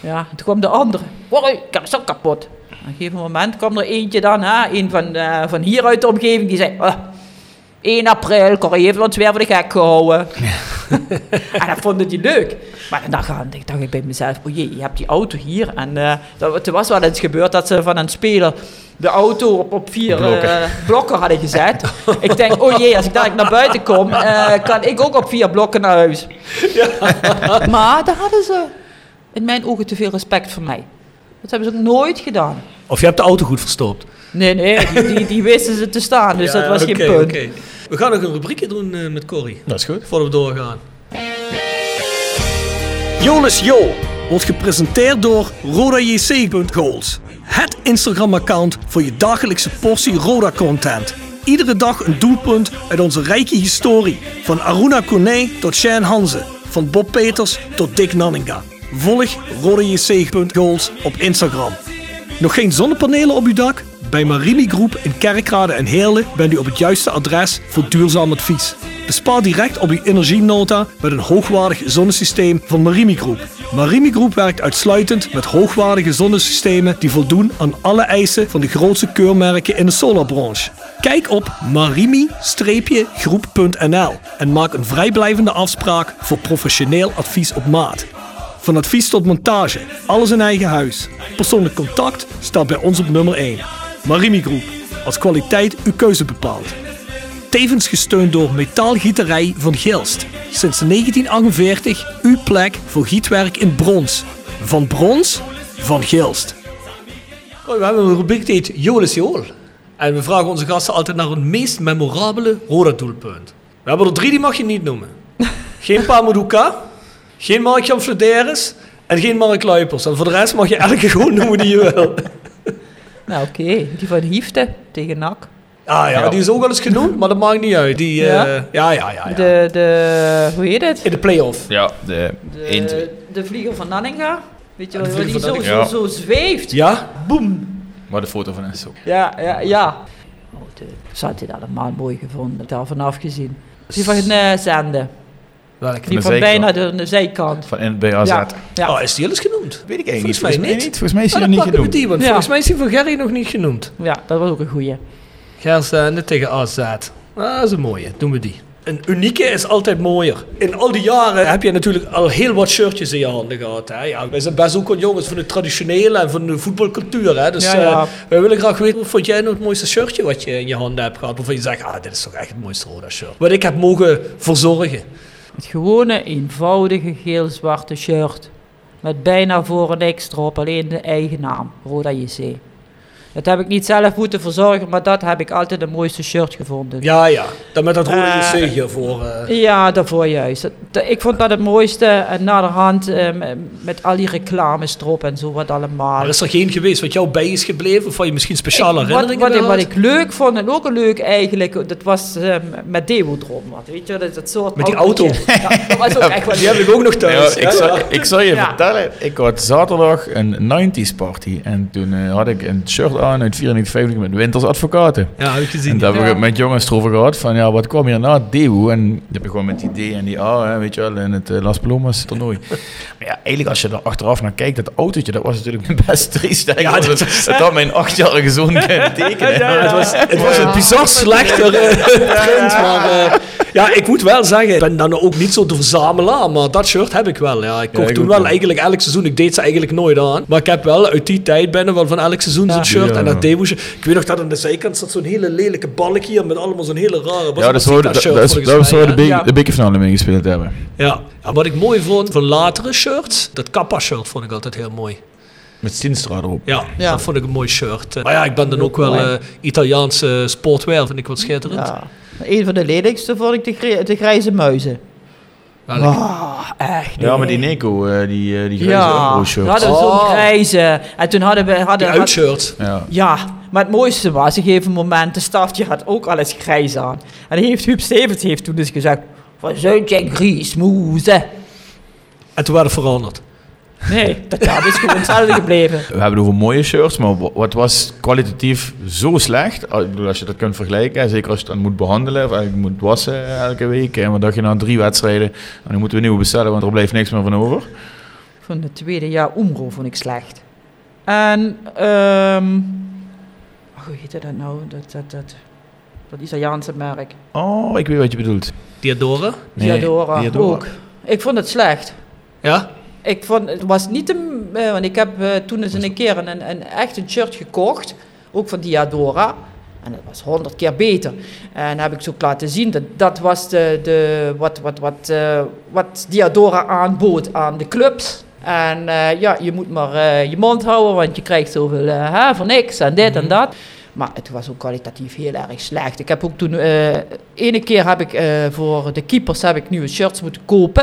Ja, en toen kwam de andere. Corrie, ik heb mijn sok kapot. Op een gegeven moment kwam er eentje dan, hè, een van, eh, van hier uit de omgeving, die zei... "Ah, 1 april, Corrie heeft ons weer voor de gek gehouden. en dat vond hij leuk. Maar dan dacht, ik- dacht ik bij mezelf, oh jee, je hebt die auto hier. En eh dat, er was wel eens gebeurd dat ze van een speler de auto op, op vier Blokken. blokken. blokken hadden gezet. ik denk, oh jee, als ik dadelijk naar buiten kom, eh, kan ik ook op vier blokken naar huis. maar daar hadden ze in mijn ogen te veel respect voor mij. Dat hebben ze ook nooit gedaan. Of je hebt de auto goed verstopt. Nee, nee, die, die, die wisten ze te staan, dus Ja, dat was geen punt. oké. We gaan nog een rubriekje doen eh, met Corrie. Dat is goed. Voordat we doorgaan. Jonas Jo wordt gepresenteerd door RodaJC.goals. Het Instagram-account voor je dagelijkse portie Roda-content. Iedere dag een doelpunt uit onze rijke historie. Van Aruna Kone tot Shane Hanze. Van Bob Peters tot Dick Nanninga. Volg RodaJC.goals op Instagram. Nog geen zonnepanelen op uw dak? Bij Marimi Groep in Kerkrade en Heerlen bent u op het juiste adres voor duurzaam advies. Bespaar direct op uw energienota met een hoogwaardig zonnesysteem van Marimi Groep. Marimi Groep werkt uitsluitend met hoogwaardige zonnesystemen die voldoen aan alle eisen van de grootste keurmerken in de solarbranche. Kijk op marimi-groep.nl en maak een vrijblijvende afspraak voor professioneel advies op maat. Van advies tot montage, alles in eigen huis. Persoonlijk contact staat bij ons op nummer 1. Marimi Groep, als kwaliteit uw keuze bepaalt. Tevens gesteund door Metaalgieterij van Gilst. Sinds 1948 uw plek voor gietwerk in brons. Van brons, van Gilst. We hebben een rubriek die heet Jool is Jool. En we vragen onze gasten altijd naar hun meest memorabele Roda-doelpunt. We hebben er drie, die mag je niet noemen. Geen Pamuduka, geen Mark-Jan Flederis en geen Mark Luipers. En voor de rest mag je elke gewoon noemen die je wil. Nou oké, die van Hiefte tegen NAC. Ah ja, die is ook wel eens genoemd, maar dat maakt niet uit. Die, eh, Ja? ja, ja, ja, ja. De, de, hoe heet het? In de play-off. Ja, de De, de vlieger van Nanninga. Weet je wel, die zo, zo, zo zweeft. Ja? Boem. Waar de foto van is ook. Ja, ja, ja. Oh, de, ze had dit allemaal mooi gevonden, daar vanaf gezien. Die van uh, Zende. Welke? Die van zijkant. bijna de, de zijkant. Van in, bij AZ. Ja, ja. Oh, is die al eens genoemd? Weet ik eigenlijk niet. Volgens mij niet. Volgens mij is hij nog niet genoemd. die, want Ja. volgens mij is die van Gerry nog niet genoemd. ja, dat was ook een goeie. Gerzende tegen AZ. Ah, dat is een mooie. Doen we die. Een unieke is altijd mooier. In al die jaren heb je natuurlijk al heel wat shirtjes in je handen gehad. Hè? Ja, wij zijn best ook wel jongens van de traditionele en van de voetbalcultuur. Hè? Dus Ja, eh, wij willen graag weten, wat vond jij nou het mooiste shirtje wat je in je handen hebt gehad? Waarvan je zegt, ah, dit is toch echt het mooiste Roda shirt. Wat ik heb mogen verzorgen. Het gewone, eenvoudige geel-zwarte shirt. Met bijna voor en niks erop, alleen de eigen naam, Roda JC. Dat heb ik niet zelf moeten verzorgen, maar dat heb ik altijd het mooiste shirt gevonden. Ja, ja. Dan met dat rode Eh, JC hiervoor. eh. Ja, daarvoor juist. Dat- dat- ik vond dat het mooiste. En naderhand eh, met- met al die reclames erop en zo wat allemaal. Maar is er geen geweest wat jou bij is gebleven? Of wat je misschien speciale Ik- wat, herinneringen wat, ik, wat leuk vond, en ook een leuk eigenlijk, dat was eh, met wat, Weet je, dat, dat soort Met die auto. Ja, dat was ook echt wel Die heb ik ook nog thuis. Ja, ik, zal, ik zal je Ja. vertellen, ik had zaterdag een 90s party en toen eh, had ik een shirt aan uit 94 met Winters Advocaten. Ja, heb ik gezien. En daar heb ik Ja. het met jongens erover gehad van ja, wat kwam hier na Dewo? En dan heb je gewoon met die D en die A, hè, weet je wel, in het eh, Las Palomas toernooi. Ja, eigenlijk als je er achteraf naar kijkt, dat autootje, dat was natuurlijk best triest. hè. Ja, dat, dat dat, had mijn achtjarige zoon kunnen tekenen. Ja, het was, het was een bizar slechter eh, print, maar eh, ja, ik moet wel zeggen, ik ben dan ook niet zo de verzamelaar, maar dat shirt heb ik wel. Ja. Ik kocht toen wel wel. eigenlijk elk seizoen, ik deed ze eigenlijk nooit aan, maar ik heb wel uit die tijd binnen wel van elk seizoen zo'n shirt Ja. en dat Debo's. Ik weet nog dat aan de zijkant zat zo'n hele lelijke balk hier met allemaal zo'n hele rare. Ja, dat is waar de bekerfinale mee gespeeld hebben. Ja. Wat ik mooi vond van latere shirts, dat Kappa shirt vond ik altijd heel mooi. Met Stinstra erop. Ja, Ja. dat vond ik een mooi shirt. Maar ja, ik ben dan ook wel eh Italiaanse sportwear, vind ik wel schitterend. Ja. Een van de lelijkste vond ik de, gri- de grijze muizen. Ah, echt. Ja, maar die. Neko, eh, die, eh, die grijze Ja, Umbro we shirt. hadden zo'n Oh. grijze. En toen hadden we... Die Hadden, had- uitshirt. Ja. ja, maar het mooiste was, op een gegeven moment, de stafje had ook alles grijs aan. En heeft Huub Stevens heeft toen dus gezegd, van zuidje grijs moezen. En toen werd het veranderd. Nee, dat is gewoon hetzelfde gebleven. We hebben het over mooie shirts, maar wa- wat was kwalitatief zo slecht? Ik bedoel, als je dat kunt vergelijken, zeker als je het moet behandelen of eigenlijk moet wassen elke week. En wat dacht je na drie wedstrijden, en dan moeten we nieuwe bestellen, want er blijft niks meer van over. Van het tweede jaar Umro vond ik slecht. En, ehm hoe heette dat nou? Dat, dat, dat, dat Italiaanse merk. Oh, ik weet wat je bedoelt. Diadora? Nee, Diadora, Diadora. ook. Ik vond het slecht. Ja? Ik vond, het was niet de, eh, want ik heb eh, toen eens een keer een, een, echt een shirt gekocht, ook van Diadora. En dat was honderd keer beter. En heb ik zo ook laten zien, dat, dat was de, de, wat, wat, wat, eh, wat Diadora aanbood aan de clubs. En eh, ja, je moet maar eh, je mond houden, want je krijgt zoveel hè, voor niks en dit en dat. Maar het was ook kwalitatief heel erg slecht. Ik heb ook toen, eh ene keer heb ik eh, voor de keepers heb ik nieuwe shirts moeten kopen.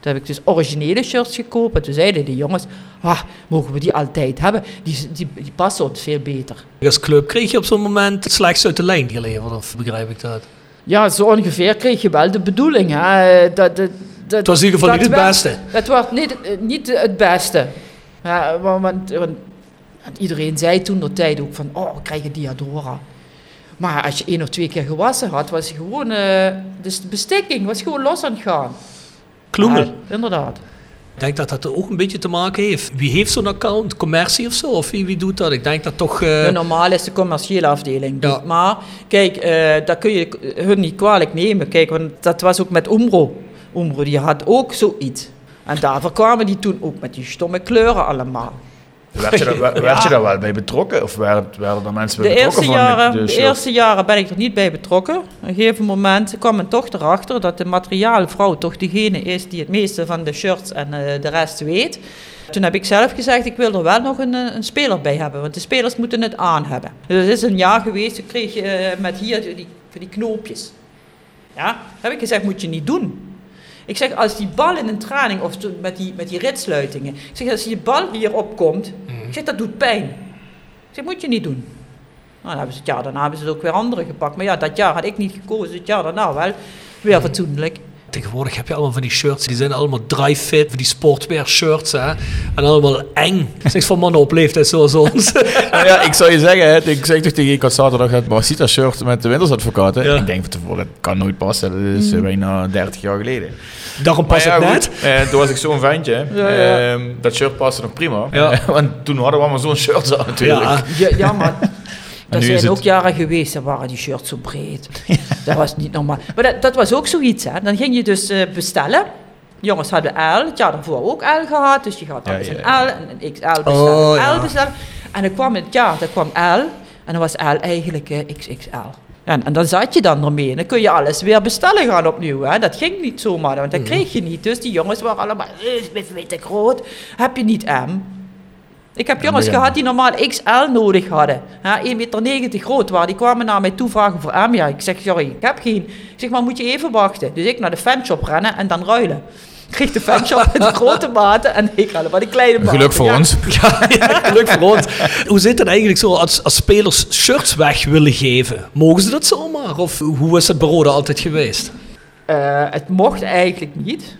Toen heb ik dus originele shirts gekocht. En toen zeiden de jongens, ah, mogen we die altijd hebben? Die, die, die passen ons veel beter. Als club kreeg je op zo'n moment het slechtst uit de lijn geleverd, of begrijp ik dat? Ja, zo ongeveer kreeg je wel de bedoeling. Hè? Dat, dat, dat, Het was in ieder geval niet het werd- beste. Het was niet, eh, niet het beste. Ja, want, want, want- iedereen zei toen de tijd ook van, oh, we krijgen Diadora. Maar als je één of twee keer gewassen had, was je gewoon, eh, dus de bestikking was gewoon los aan het gaan. Kloemel. Ja, inderdaad. Ik denk dat dat er ook een beetje te maken heeft. Wie heeft zo'n account? Commercie of zo? Of wie, wie doet dat? Ik denk dat toch... eh, De normaal is de commerciële afdeling. doet. Maar kijk, eh dat kun je hun niet kwalijk nemen. Kijk, want dat was ook met Umbro. Umbro die had ook zoiets. En daarvoor kwamen die toen ook met die stomme kleuren allemaal. Werd je, daar, werd werd je daar wel bij betrokken? Of werden, werden er mensen bij De betrokken eerste, van jaren, de, eerste jaren ben ik er niet bij betrokken. Op een gegeven moment kwam men toch erachter dat de materiaalvrouw toch degene is die het meeste van de shirts en eh, de rest weet. Toen heb ik zelf gezegd, ik wil er wel nog een, eh, een speler bij hebben, want de spelers moeten het aan hebben. Dus het is een jaar geweest, toen kreeg je eh, met hier die, die knoopjes. Ja, heb ik gezegd, moet je niet doen. Ik zeg, als die bal in een training, of met die, met die ritsluitingen, ik zeg, als je bal hier opkomt, ik zeg, dat doet pijn. Ik zeg, moet je niet doen. Nou, dan hebben ze het jaar daarna hebben ze het ook weer andere gepakt. Maar ja, dat jaar had ik niet gekozen, het jaar daarna wel. Weer fatsoenlijk. Tegenwoordig heb je allemaal van die shirts, die zijn allemaal dry fit, van die sportwear shirts, hè. En allemaal eng. Zeg voor mannen op leeftijd zoals ons. Nou ja, ik zou je zeggen, hè, ik zeg toch tegen je, ik had zaterdag het Marcita shirt met de wintersadvocaten. Ja. Ik denk van tevoren, dat kan nooit passen. Dat is eh, bijna 30 jaar geleden. Daarom past ja, het net. eh, toen was ik zo'n ventje. Ja, ja. Ehm, dat shirt paste nog prima. Ja. Want toen hadden we allemaal zo'n shirt aan natuurlijk. Ja, Ja, ja maar er is zijn het- ook jaren geweest, dan waren die shirts zo breed. Dat was niet normaal. Maar dat, dat was ook zoiets, hè. Dan ging je dus eh, bestellen. Jongens hadden L, het jaar daarvoor ook L gehad. Dus je gaat Ja, altijd ja, een L en een XL bestellen. Oh. L bestellen. En dan kwam het jaar, dan kwam L. En dan was L eigenlijk eh, XXL. En, en dan zat je dan ermee. En dan kun je alles weer bestellen gaan opnieuw. Hè. Dat ging niet zomaar, want dat Mhm. kreeg je niet. Dus die jongens waren allemaal, eh, is best weer te groot. Heb je niet M? Ik heb jongens gehad die normaal XL nodig hadden. Ja, 1,90 meter groot waren. Die kwamen naar mij toe vragen voor M. Ja, ik zeg, sorry, ik heb geen. Ik zeg, maar moet je even wachten. Dus ik naar de fanshop rennen en dan ruilen. Ik kreeg de fanshop met de grote maten en ik had maar die kleine maten. Geluk voor Ja. ons. Ja, ja, geluk voor ons. Hoe zit het eigenlijk zo als, als spelers shirts weg willen geven? Mogen ze dat zomaar? Of hoe is het bij Roda altijd geweest? Eh, het mocht eigenlijk niet.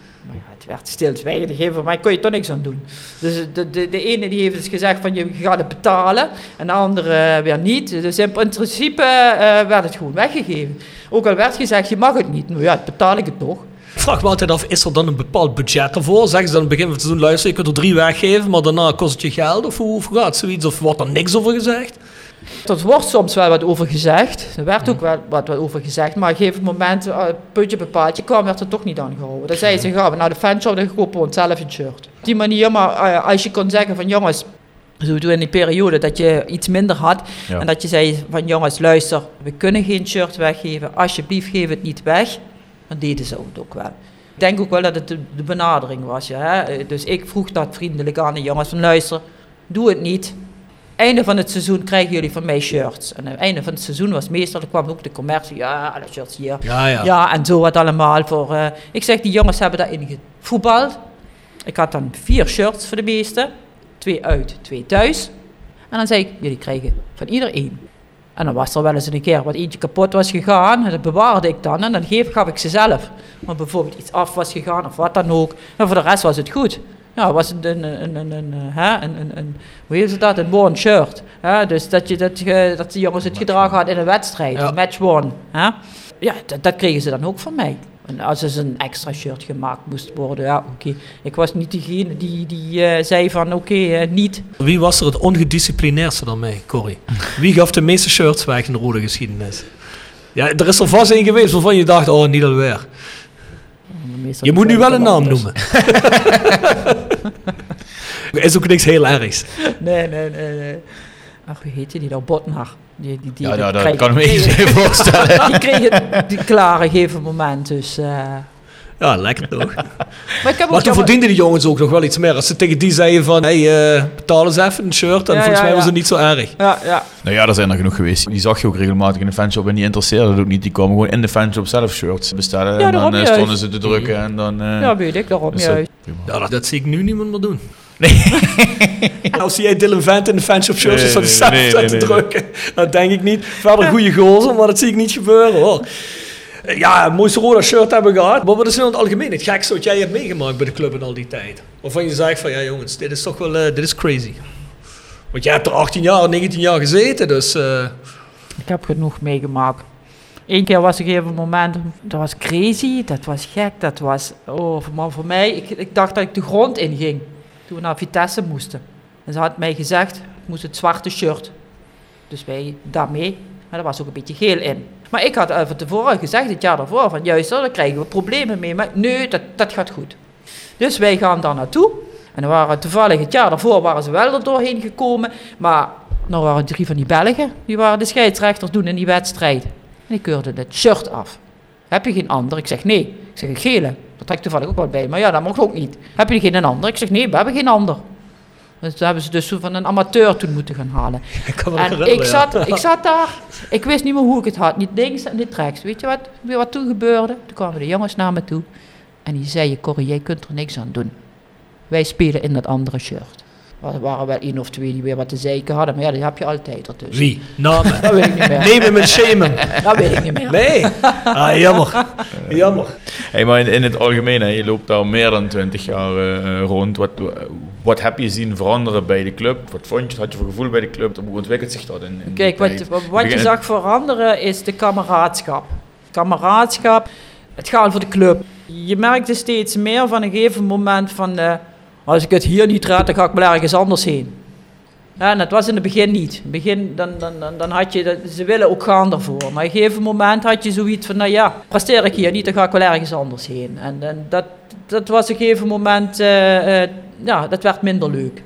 Maar werd stilzwijgend gegeven, maar kon je toch niks aan doen. Dus de, de, de ene die heeft dus gezegd van je gaat het betalen en de andere weer niet. Dus in principe eh, werd het gewoon weggegeven. Ook al werd gezegd je mag het niet, nou ja, betaal ik het toch. Vraag me altijd af, is er dan een bepaald budget ervoor? Zeggen ze dan aan het begin van het seizoen, luister, je kunt er drie weggeven, maar daarna kost het je geld? Of hoe gaat zoiets? Of wordt er niks over gezegd? Er wordt soms wel wat over gezegd. Er werd ook wel wat, wat over gezegd. Maar op een gegeven moment, uh, puntje bepaald, je kwam, werd er toch niet aan gehouden. Dan zei ze, gaan we naar de fanshop, dan kopen we onszelf een shirt. Op die manier, maar eh, als je kon zeggen van jongens, zo in die periode dat je iets minder had. Ja. En dat je zei van jongens, luister, we kunnen geen shirt weggeven. Alsjeblieft, geef het niet weg. Dan deden ze het ook wel. Ik denk ook wel dat het de, de benadering was. Ja, hè? Eh, Dus ik vroeg dat vriendelijk aan de jongens van luister, doe het niet. Einde van het seizoen krijgen jullie van mij shirts. En het einde van het seizoen was meestal, er kwam ook de commercie, ja, alle shirts hier. Ja, ja. Ja, en zo wat allemaal voor. eh, ik zeg, die jongens hebben daarin gevoetbald. Ik had dan vier shirts voor de meeste. Twee uit, twee thuis. En dan zei ik, jullie krijgen van ieder één. En dan was er wel eens een keer wat eentje kapot was gegaan. En dat bewaarde ik dan. En dan geef, gaf ik ze zelf. Maar bijvoorbeeld iets af was gegaan of wat dan ook. En voor de rest was het goed. Ja, was een, een, een, een, een, hè, een, een, een, hoe heet dat? Een worn shirt. Hè? Dus dat, je, dat, je, dat de jongens het gedragen hadden in een wedstrijd. Ja. Een match worn. Hè? Ja, dat, dat kregen ze dan ook van mij. En als er een extra shirt gemaakt moest worden, ja, oké. Ik was niet diegene die, die eh, zei van, oké, eh, niet. Wie was er het ongedisciplineerdste dan mij, Corrie? Wie gaf de meeste shirts weg in de rode geschiedenis? Ja, er is er vast één geweest waarvan je dacht, oh, niet alweer. Je moet nu wel een naam noemen. is ook niks heel ergs. Nee, nee, nee, nee. Ach, hoe heette die nou? Botnar. Die, die, die, Ja, die ja, dat kreeg- kan ik me even voorstellen. Die kregen die klare gegeven moment, dus... eh, Ja, lekker toch? Maar ik heb Maar ook toen verdienden die jongens ook nog wel iets meer. Als ze tegen die zeiden van, hey, eh, betaal eens even een shirt. Dan Ja, volgens ja, mij was het niet zo erg. Ja, ja. Nou ja, er zijn er genoeg geweest. Die zag je ook regelmatig in de fanshop en die interesseerde het ook niet. Die kwamen gewoon in de fanshop zelf shirts bestellen. Ja, en dan eh, stonden ze te drukken en dan... eh, ja, weet ik, dat juist. Ja, dat, dat zie ik nu niemand meer doen. Nou, zie jij Dylan Vent in de fanshop shirts Nee, nee, zelf nee, te nee, nee. drukken? Dat denk ik niet. Verder goede gozer, maar dat zie ik niet gebeuren hoor. Ja, een mooiste Roda shirt hebben gehad. Maar wat is in het algemeen het gekste wat jij hebt meegemaakt bij de club in al die tijd? Waarvan je zegt van, ja jongens, dit is toch wel, eh, dit is crazy. Want jij hebt er 18 jaar, 19 jaar gezeten, dus... eh, Ik heb genoeg meegemaakt. Eén keer was ik even een moment, dat was crazy, dat was gek, dat was, oh, maar voor mij, ik, ik dacht dat ik de grond inging toen we naar Vitesse moesten. En ze had mij gezegd, ik moest het zwarte shirt. Dus wij daarmee, maar er was ook een beetje geel in. Maar ik had even tevoren gezegd, het jaar daarvoor, van juist, daar krijgen we problemen mee. Maar nee, dat, dat gaat goed. Dus wij gaan daar naartoe. En dan waren toevallig het jaar daarvoor waren ze wel er doorheen gekomen. Maar dan waren drie van die Belgen, die waren de scheidsrechters doen in die wedstrijd. En die keurden het shirt af. Heb je geen ander? Ik zeg nee. Ik zeg een gele. Dat trekt toevallig ook wat bij. Maar ja, dat mag ook niet. Heb je geen een ander? Ik zeg nee, we hebben geen ander. Dus hebben ze dus van een amateur toen moeten gaan halen. ik kan En ik ja. zat, ik zat daar, ik wist niet meer hoe ik het had. Niet links en niet rechts. Weet je wat, wat toen gebeurde? Toen kwamen de jongens naar me toe. En die zeiden, Corrie, jij kunt er niks aan doen. Wij spelen in dat andere shirt. Er waren wel één of twee die weer wat te zeiken hadden. Maar ja, die heb je altijd ertussen. Wie? Namen? Dat weet ik niet meer. Neem hem en shame hem. Dat weet ik niet meer. Nee. Ah, jammer. Jammer. Hey, maar in, in het algemeen, hè, je loopt al meer dan 20 jaar eh, rond. Wat, wat heb je zien veranderen bij de club? Wat vond je, had je voor gevoel bij de club? Hoe ontwikkelt zich dat in, Kijk, wat, wat, wat je Begin- zag veranderen is de kameraadschap. Kameraadschap, het gaan voor de club. Je merkte steeds meer van een gegeven moment van... eh, als ik het hier niet red, dan ga ik wel ergens anders heen. En dat was in het begin niet. Begin, dan, dan, dan, dan had je, ze willen ook gaan daarvoor. Maar op een gegeven moment had je zoiets van, nou ja, presteer ik hier niet, dan ga ik wel ergens anders heen. En, en dat, dat was op een gegeven moment, eh, eh, ja, dat werd minder leuk.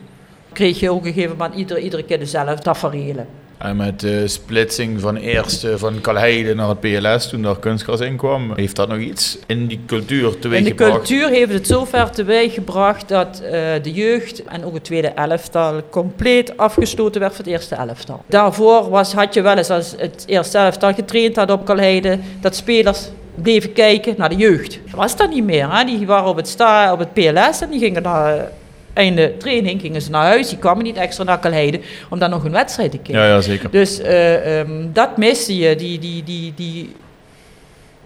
Kreeg je ook op een gegeven moment iedere, iedere keer dezelfde tafereelen. En met de splitsing van eerst van Kalheide naar het PLS, toen daar kunstgras in kwam, heeft dat nog iets in die cultuur In de teweeggebracht? cultuur heeft het zover teweeggebracht dat eh, de jeugd en ook het tweede elftal compleet afgestoten werd van het eerste elftal. Daarvoor was, had je wel eens als het eerste elftal getraind had op Kalheide, dat spelers bleven kijken naar de jeugd. Dat was dat niet meer. Hè? Die waren op het, sta, op het PLS en die gingen naar einde training gingen ze naar huis. Die kwamen niet extra naar Kalheide om dan nog een wedstrijd te kijken. Ja, ja, zeker. Dus eh, ehm, dat miste je, die, die, die, die,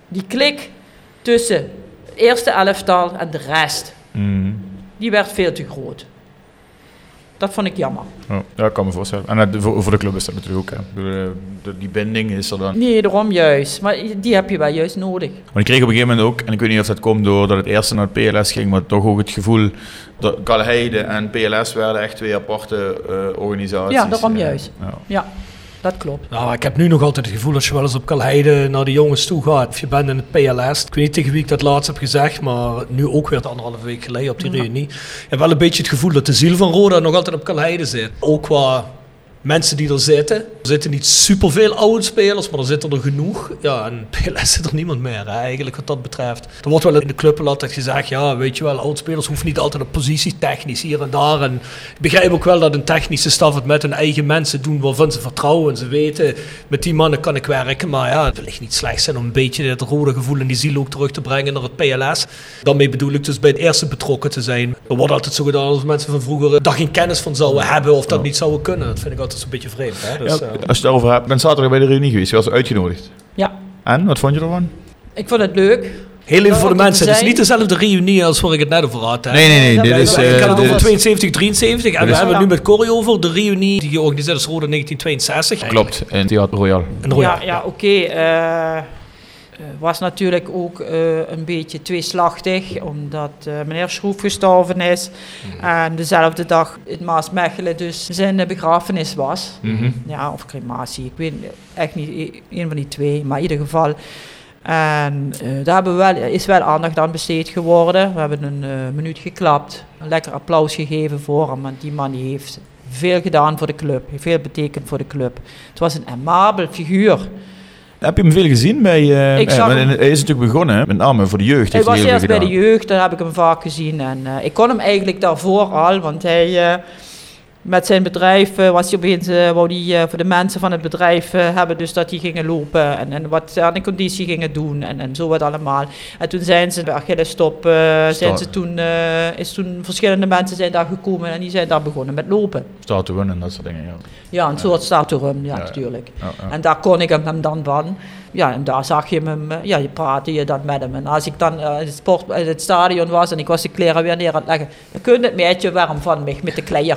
die klik tussen het eerste elftal en de rest. Mhm. Die werd veel te groot. Dat vond ik jammer. Ja, ja, ik kan me voorstellen. En dat- voor, voor de club is dat natuurlijk ook. Hè. Eh, die binding is er dan. Nee, daarom juist. Maar die heb je wel juist nodig. Maar ik kreeg op een gegeven moment ook, en ik weet niet of dat komt doordat het eerste naar het PLS ging, maar toch ook het gevoel dat Kalheide en PLS werden echt twee aparte eh, organisaties. Ja, daarom Eh, juist. ja. Ja, dat klopt. Nou, ik heb nu nog altijd het gevoel als je wel eens op Kalheide naar de jongens toe gaat. Of je bent in het PLS. Ik weet niet tegen wie ik dat laatst heb gezegd, maar nu ook weer anderhalve week geleden op die Ja. reunie. Je hebt wel een beetje het gevoel dat de ziel van Roda nog altijd op Kalheide zit. Ook qua mensen die er zitten. Er zitten niet superveel oude spelers, maar er zitten er genoeg. Ja, en PLS zit er niemand meer hè, eigenlijk wat dat betreft. Er wordt wel in de club altijd gezegd, ja, weet je wel, oudspelers hoeven niet altijd op positie technisch hier en daar. En ik begrijp ook wel dat een technische staf het met hun eigen mensen doen waarvan ze vertrouwen en ze weten, met die mannen kan ik werken. Maar ja, het ligt niet slecht zijn om een beetje het rode gevoel en die ziel ook terug te brengen naar het PLS. Daarmee bedoel ik dus bij het eerste betrokken te zijn. Er wordt altijd zo gedaan als mensen van vroeger daar geen kennis van zouden hebben of dat niet zouden kunnen. Dat vind ik altijd een beetje vreemd. Hè? Dus, Ja, eh, als je het daarover hebt, ben zaterdag bij de reunie geweest, je was uitgenodigd. Ja. En, wat vond je ervan? Ik vond het leuk. Heel even voor de mensen, het is niet dezelfde reunie als waar ik het net over had. Hè? Nee, nee, nee. dat Dit is, ik. ik eh, het over is- 72, 73 en we is- hebben het nu met Corrie over de reunie die georganiseerd is Rode 1962. Klopt, in Theater Royal. En Royal. Ja, ja oké. Eh, was natuurlijk ook eh, een beetje tweeslachtig, omdat eh, meneer Schroef gestorven is. En dezelfde dag in Maasmechelen dus zijn begrafenis was. Mhm. Ja, of crematie. Ik weet echt niet, e- een van die twee, maar in ieder geval. En daar hebben we wel, is wel aandacht aan besteed geworden. We hebben een minuut geklapt, een lekker applaus gegeven voor hem. Want die man die heeft veel gedaan voor de club, heeft veel betekend voor de club. Het was een amabel figuur. Heb je hem veel gezien bij... eh, Ik zag hem- Hij is natuurlijk begonnen, hè, met name voor de jeugd. Hij was eerst bij de jeugd, daar heb ik hem vaak gezien. En eh, ik kon hem eigenlijk daarvoor al, want hij eh, met zijn bedrijf eh, was hij opeens, eh, wou hij eh, voor de mensen van het bedrijf hebben, dus dat die gingen lopen en, en wat ze aan de conditie gingen doen en, en zo wat allemaal. En toen zijn ze bij Achilles Stop, eh, zijn ze toen, is toen verschillende mensen zijn daar gekomen en die zijn daar begonnen met lopen. Run en dat soort dingen, ja. Ja, een soort starterum, ja, Ja, natuurlijk. ja, ja. En daar kon ik hem dan van. Ja, en daar zag je hem, eh, ja, je praatte je dan met hem. En als ik dan eh, in, het sport, in het stadion was en ik was de kleren weer neer aan het leggen, dan kun het meisje warm van mij met de kleier.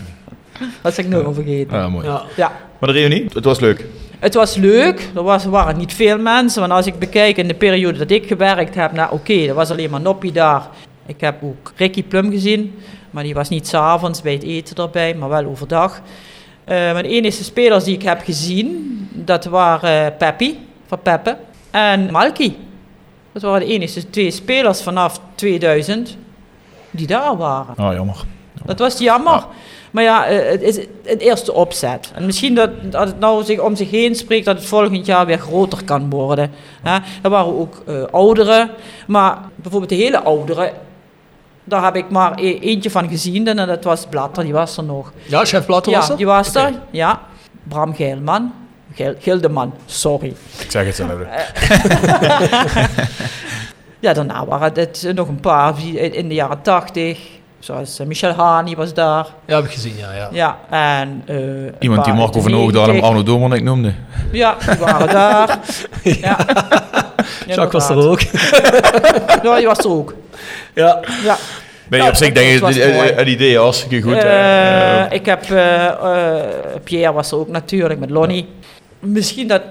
dat is ik nooit meer vergeten. Ja, mooi. Ja. Ja. Maar de reunie, het was leuk. Het was leuk, er, was, waren niet veel mensen, want als ik bekijk in de periode dat ik gewerkt heb, nou oké, er was alleen maar Noppie daar. Ik heb ook Ricky Plum gezien, maar die was niet s'avonds bij het eten erbij, maar wel overdag. Eh de enige spelers die ik heb gezien, dat waren eh, Peppi, van Peppe, en Malky. Dat waren de enige twee spelers vanaf 2000 die daar waren. Ah, jammer. Dat was jammer. Maar ja, eh, het is het eerste opzet. En misschien dat, dat het nou zich om zich heen spreekt dat het volgend jaar weer groter kan worden. Hè. Er waren ook ouderen, maar bijvoorbeeld de hele ouderen, daar heb ik maar e- eentje van gezien en dat was Blatter, die was er nog. Ja, chef Blatter was ja, er? die was er, ja. Bram Geilman. Geil, Gildeman, sorry. Ik zeg hetzelfde. Ja, daarna waren het nog een paar in de jaren tachtig. Zoals eh, Michel Hani was daar. Ja, heb ik gezien, ja. ja. Ja, en... eh, Iemand die Marco van Hoogdalem 90. Arno Doornik noemde. Ja, die waren daar. ja. Jacques was er ook. Ja, die was er ook. ja. Ja. Ben je Ja, op zich het denk ik, het, idee hartstikke goed. Eh, eh, ik heb... eh, eh, Pierre was er ook natuurlijk, met Lonnie. Misschien dat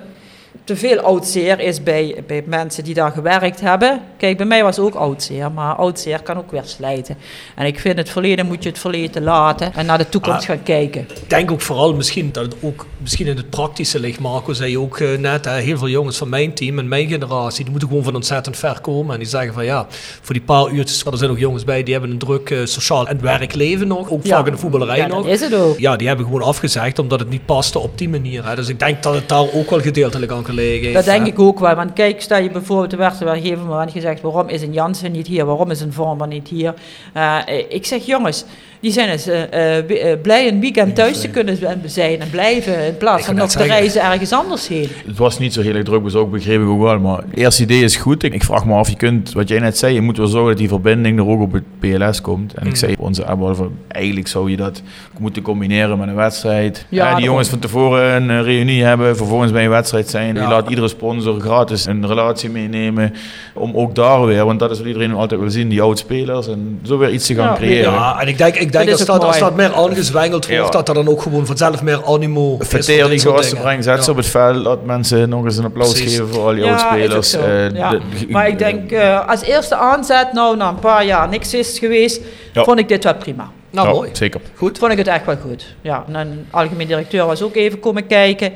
te veel oud-zeer is bij, bij mensen die daar gewerkt hebben. Kijk, bij mij was ook oud-zeer, maar oud-zeer kan ook weer slijten. En ik vind het verleden moet je het verleden laten en naar de toekomst Ah. gaan kijken. Ik denk ook vooral misschien dat het ook misschien in het praktische ligt. Marco zei ook eh, net, hè, heel veel jongens van mijn team en mijn generatie, die moeten gewoon van ontzettend ver komen. En die zeggen van ja, voor die paar uurtjes, er zijn ook jongens bij, die hebben een druk eh, sociaal en werkleven nog, ook Ja. vaak in de voetballerij Ja, nog. is het ook. Ja, die hebben gewoon afgezegd omdat het niet paste op die manier. Hè. Dus ik denk dat het daar ook wel gedeeltelijk aan gelegen Dat denk ik ook wel. Want kijk, stel je bijvoorbeeld, werd op een gegeven moment gezegd: waarom is een Jansen niet hier? Waarom is een Vormer niet hier? Eh, ik zeg, jongens, die zijn eens eh, eh, wi- eh, blij een weekend thuis te kunnen zijn en blijven. In plaats van nog te reizen ergens anders heen. Het was niet zo heel erg druk, dus ook begreep ik ook wel. Maar het eerste idee is goed. Ik, ik vraag me af, je kunt, wat jij net zei, je moet wel zorgen dat die verbinding er ook op het PLS komt. En ik Mm. zei op onze app eigenlijk zou je dat moeten combineren met een wedstrijd. Ja, Ja, die jongens van tevoren een eh, reunie hebben, vervolgens bij een wedstrijd zijn. Ja. Je laat iedere sponsor gratis een relatie meenemen. Om ook daar weer, want dat is wat iedereen altijd wil zien, die oud-spelers. En zo weer iets te gaan Ja, creëren. Ja, en ik denk, ik Dat denk als, dat, als dat meer aangezwengeld wordt, Ja. dat er dan ook gewoon vanzelf meer animo Verteer die gasten, dingen. breng zet ze Ja. op het veld. Laat mensen nog eens een applaus Precies. geven voor al die Ja, oud-spelers. zo. Eh, Ja. de- Maar ik denk, eh, als eerste aanzet, nou na een paar jaar niks is geweest, Ja. vond ik dit wel prima. Nou, Ja, mooi. Zeker. Goed. Vond ik het echt wel goed. Ja, en een algemeen directeur was ook even komen kijken.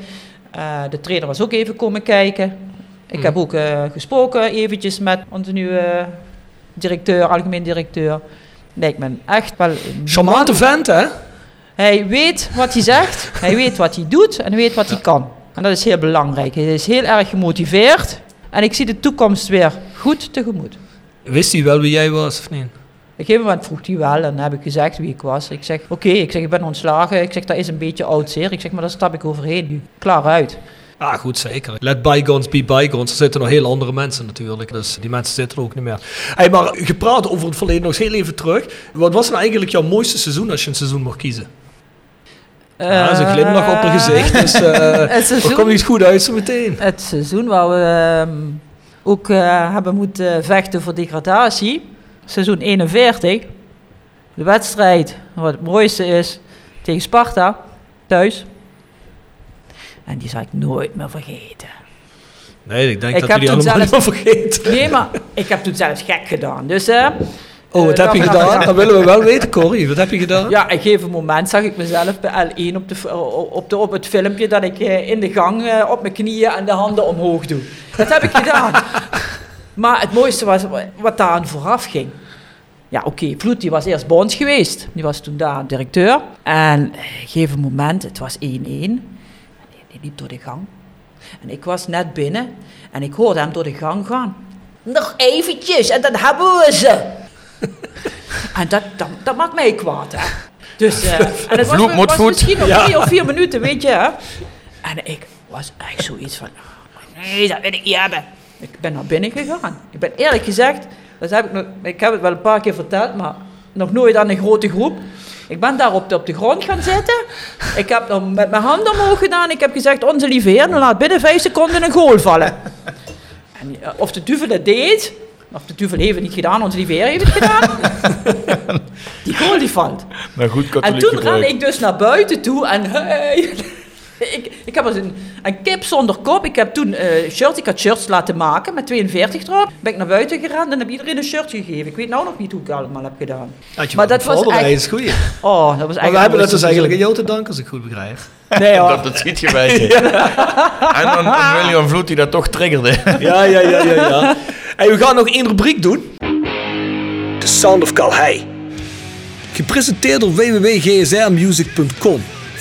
Eh, de trainer was ook even komen kijken. Ik heb ook eh, gesproken eventjes met onze nieuwe directeur, algemeen directeur. Lijkt me echt wel... Charmante man. vent, hè? Hij weet wat hij zegt, hij weet wat hij doet en weet wat hij kan. En dat is heel belangrijk. Hij is heel erg gemotiveerd. En ik zie de toekomst weer goed tegemoet. Wist hij wel wie jij was of niet? Op een gegeven moment vroeg hij wel en heb ik gezegd wie ik was. Ik zeg, oké, ik zeg, ik ben ontslagen. Ik zeg, dat is een beetje oud zeer. Ik zeg, maar daar stap ik overheen nu. Klaar uit. Ah, goed, zeker. Let bygones be bygones. Er zitten nog heel andere mensen natuurlijk. Dus die mensen zitten er ook niet meer. Hey, maar gepraat over het verleden nog heel even terug. Wat was nou eigenlijk jouw mooiste seizoen als je een seizoen mocht kiezen? Ja, dat is een glimlach op haar gezicht. Dus eh er komt iets goed uit zo meteen. het seizoen waar we... ehm, ook eh, hebben moeten vechten voor degradatie. Seizoen 41. De wedstrijd, wat het mooiste is, tegen Sparta, thuis. En die zal ik nooit meer vergeten. Nee, ik denk Ik dat toen allemaal zelf- niet meer vergeten. Nee, maar ik heb toen zelfs gek gedaan. Dus, eh, Oh, wat eh, heb je gedaan? ik- Dat willen we wel weten, Corrie. Wat heb je gedaan? Ja, op een gegeven moment zag ik mezelf bij L1 op, de, op, de, op het filmpje dat ik eh, in de gang op mijn knieën en de handen omhoog doe. Dat heb ik gedaan. Maar het mooiste was wa- wat daar aan vooraf ging. Ja, oké, Vloed die was eerst bonds geweest. Die was toen daar directeur. En op een gegeven moment, het was 1-1. Die, liep door de gang. En ik was net binnen en ik hoorde hem door de gang gaan. Nog eventjes en dan hebben we ze. En dat, dat, dat maakt mij kwaad, hè. Dus, eh, en het was, misschien nog Ja. drie of vier minuten, weet je, hè. En ik was echt zoiets van, "Oh, nee, dat wil ik niet hebben. Ik ben naar binnen gegaan. Ik ben eerlijk gezegd, dat heb ik, nog, ik heb het wel een paar keer verteld, maar nog nooit aan een grote groep. Ik ben daar op de, op de grond gaan zitten. Ik heb dan met mijn handen omhoog gedaan. Ik heb gezegd, onze lieve heer, dan laat binnen vijf seconden een goal vallen. En eh, of de duvel het deed, of de duvel heeft het niet gedaan, onze lieve heer heeft het gedaan. Die goal die valt. Maar goed En toen gebruik. ik dus naar buiten toe en hey, ik, ik heb als een, een kip zonder kop. Ik heb toen eh shirts, ik had shirts laten maken met 42 erop. Ben ik naar buiten gerend en heb iedereen een shirt gegeven. Ik weet nou nog niet hoe ik het allemaal heb gedaan. Had je maar wel dat was echt... is goed. Oh, dat was. Maar we hebben dat dus eigenlijk aan seizoen. jou te danken, als ik goed begrijp. Nee hoor. Dat, dat schiet je bij je. En dan, dan William Vloed die dat toch triggerde. Ja, ja, ja, ja, ja. En we gaan nog één rubriek doen. The Sound of Calhei. Gepresenteerd door www.gsrmusic.com.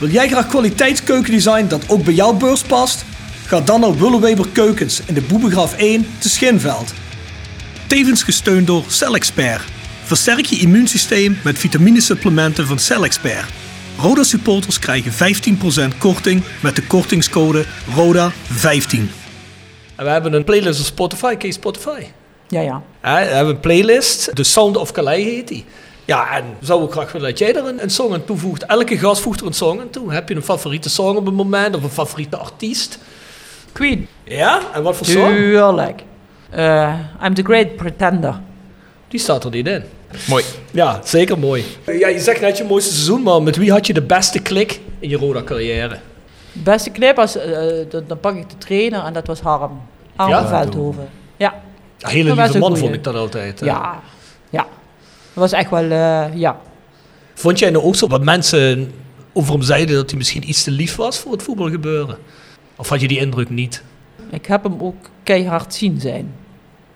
Wil jij graag kwaliteitskeukendesign dat ook bij jouw beurs past? Ga dan naar Willeweber Keukens in de Boebegraaf 1 te Schinveld. Tevens gesteund door CellExpert. Versterk je immuunsysteem met vitaminesupplementen van CellExpert. Roda supporters krijgen 15% korting met de kortingscode RODA15. En we hebben een playlist op Spotify. Ken je Spotify? Ja, ja. Ja, we hebben een playlist. The Sound of Calais heet die. Ja, en zou ik graag willen dat jij er een, een song aan toevoegt. Elke gast voegt er een song aan toe. Heb je een favoriete song op het moment of een favoriete artiest? Queen. Ja? En wat voor song? Tuurlijk. Eh, I'm the Great Pretender. Die staat er niet in. Mooi. Ja, zeker mooi. Ja, je zegt net je mooiste seizoen, maar met wie had je de beste klik in je Roda-carrière? Beste clip was, eh, dan, dan pak ik de trainer en dat was Harm. Harm Ja? Veldhoven. Ja. Een hele lieve een man goeie. vond ik dat altijd. hè. Ja. Dat was echt wel, eh, ja. Vond jij nou ook zo wat mensen over hem zeiden dat hij misschien iets te lief was voor het voetbalgebeuren? Of had je die indruk niet? Ik heb hem ook keihard zien zijn.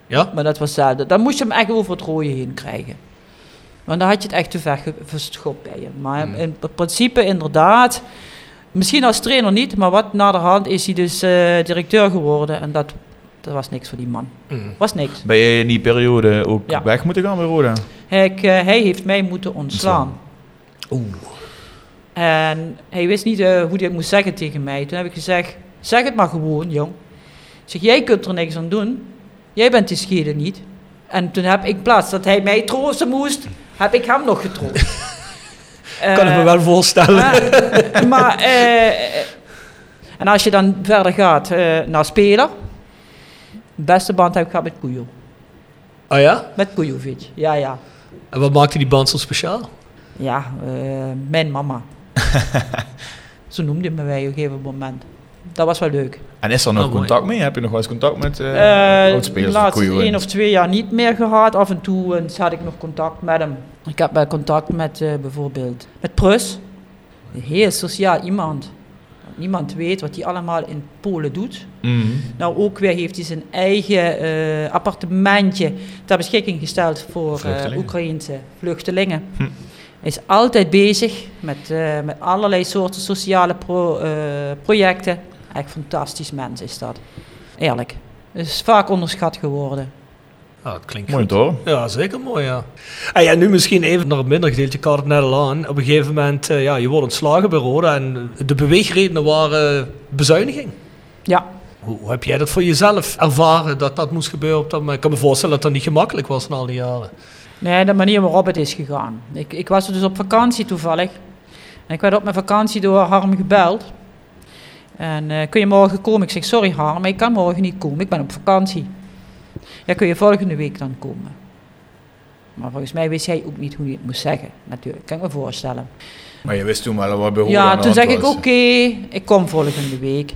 Ja? Maar dat was zelden. Dan moest je hem echt over het rode heen krijgen. Want dan had je het echt te ver verschopt bij hem. Maar Hmm. in principe inderdaad, misschien als trainer niet, maar wat naderhand is hij dus eh, directeur geworden. En dat, dat was niks voor die man. Hmm. Was niks. Ben je in die periode ook Ja. weg moeten gaan bij Roda? Hij, eh, hij heeft mij moeten ontslaan. Oeh. En hij wist niet eh, hoe hij het moest zeggen tegen mij. Toen heb ik gezegd, zeg het maar gewoon, jong. Ik zeg, jij kunt er niks aan doen. Jij bent de schede niet. En toen heb ik, in plaats dat hij mij troosten moest, heb ik hem nog getroost. Kan ik me wel voorstellen. Eh, maar, eh, eh, en als je dan verder gaat naar speler. Beste band heb ik gehad met Kujo. Oh ja? Met Kujovic, ja, ja. En wat maakte die band zo speciaal? Ja, eh, mijn mama. Zo noemde me wij op een gegeven moment. Dat was wel leuk. En is er nog Oh, mooi. contact mee? Heb je nog wel eens contact met uh, Eh, de laatste één of twee jaar niet meer gehad. Af en toe eens had ik nog contact met hem. Ik heb wel contact met eh, bijvoorbeeld met Prus. Een heel sociaal iemand. Niemand weet wat hij allemaal in Polen doet. Mhm. Nou, ook weer heeft hij zijn eigen eh, appartementje ter beschikking gesteld voor eh Vluchtelingen. Oekraïnse vluchtelingen. Hm. Hij is altijd bezig met, eh, met allerlei soorten sociale pro- projecten. Echt fantastisch mens is dat. Eerlijk. Is vaak onderschat geworden. Ja, dat klinkt Mooi goed. toch? Ja, zeker mooi, ja. En ja, nu misschien even naar het minder gedeelte, ik had het net al aan. Op een gegeven moment, eh, ja, je wordt ontslagen bij Roda en de beweegredenen waren bezuiniging. Ja. Hoe, hoe heb jij dat voor jezelf ervaren, dat dat moest gebeuren op dat moment? Ik kan me voorstellen dat dat niet gemakkelijk was na al die jaren. Nee, de manier waarop het is gegaan. Ik, ik was dus op vakantie toevallig. En ik werd op mijn vakantie door Harm gebeld. En eh, kun je morgen komen? Ik zeg, sorry Harm, maar ik kan morgen niet komen. Ik ben op vakantie. Ja, kun je volgende week dan komen? Maar volgens mij wist hij ook niet hoe hij het moest zeggen. Natuurlijk, kan ik me voorstellen. Maar je wist toen wel wat Roda Ja, toen zeg ik oké, ik kom volgende week.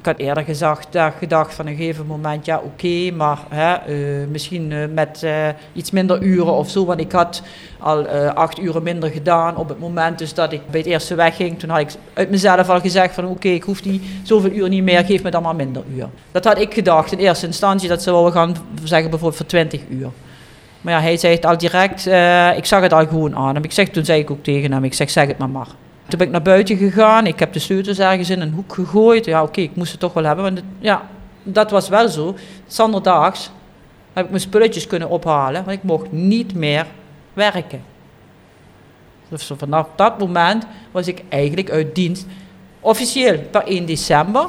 Ik had eerder gezegd, gedacht van een gegeven moment, ja oké, maar hè, eh, misschien eh, met eh, iets minder uren of zo. Want ik had al acht uren minder gedaan op het moment dus dat ik bij het eerste wegging. Toen had ik uit mezelf al gezegd van oké, ik hoef die zoveel uur niet meer, geef me dan maar minder uur. Dat had ik gedacht in eerste instantie, dat ze wel gaan zeggen bijvoorbeeld voor 20 uur. Maar ja, hij zei het al direct, ik zag het al gewoon aan hem. Ik zeg, toen zei ik ook tegen hem, ik zeg zeg het maar maar. Toen ben ik naar buiten gegaan, ik heb de sleutels ergens in een hoek gegooid. Ja oké, ik moest het toch wel hebben, want het- ja, dat was wel zo. Zanderdaags heb ik mijn spulletjes kunnen ophalen, want ik mocht niet meer werken. Dus vanaf dat moment was ik eigenlijk uit dienst. Officieel per 1 december.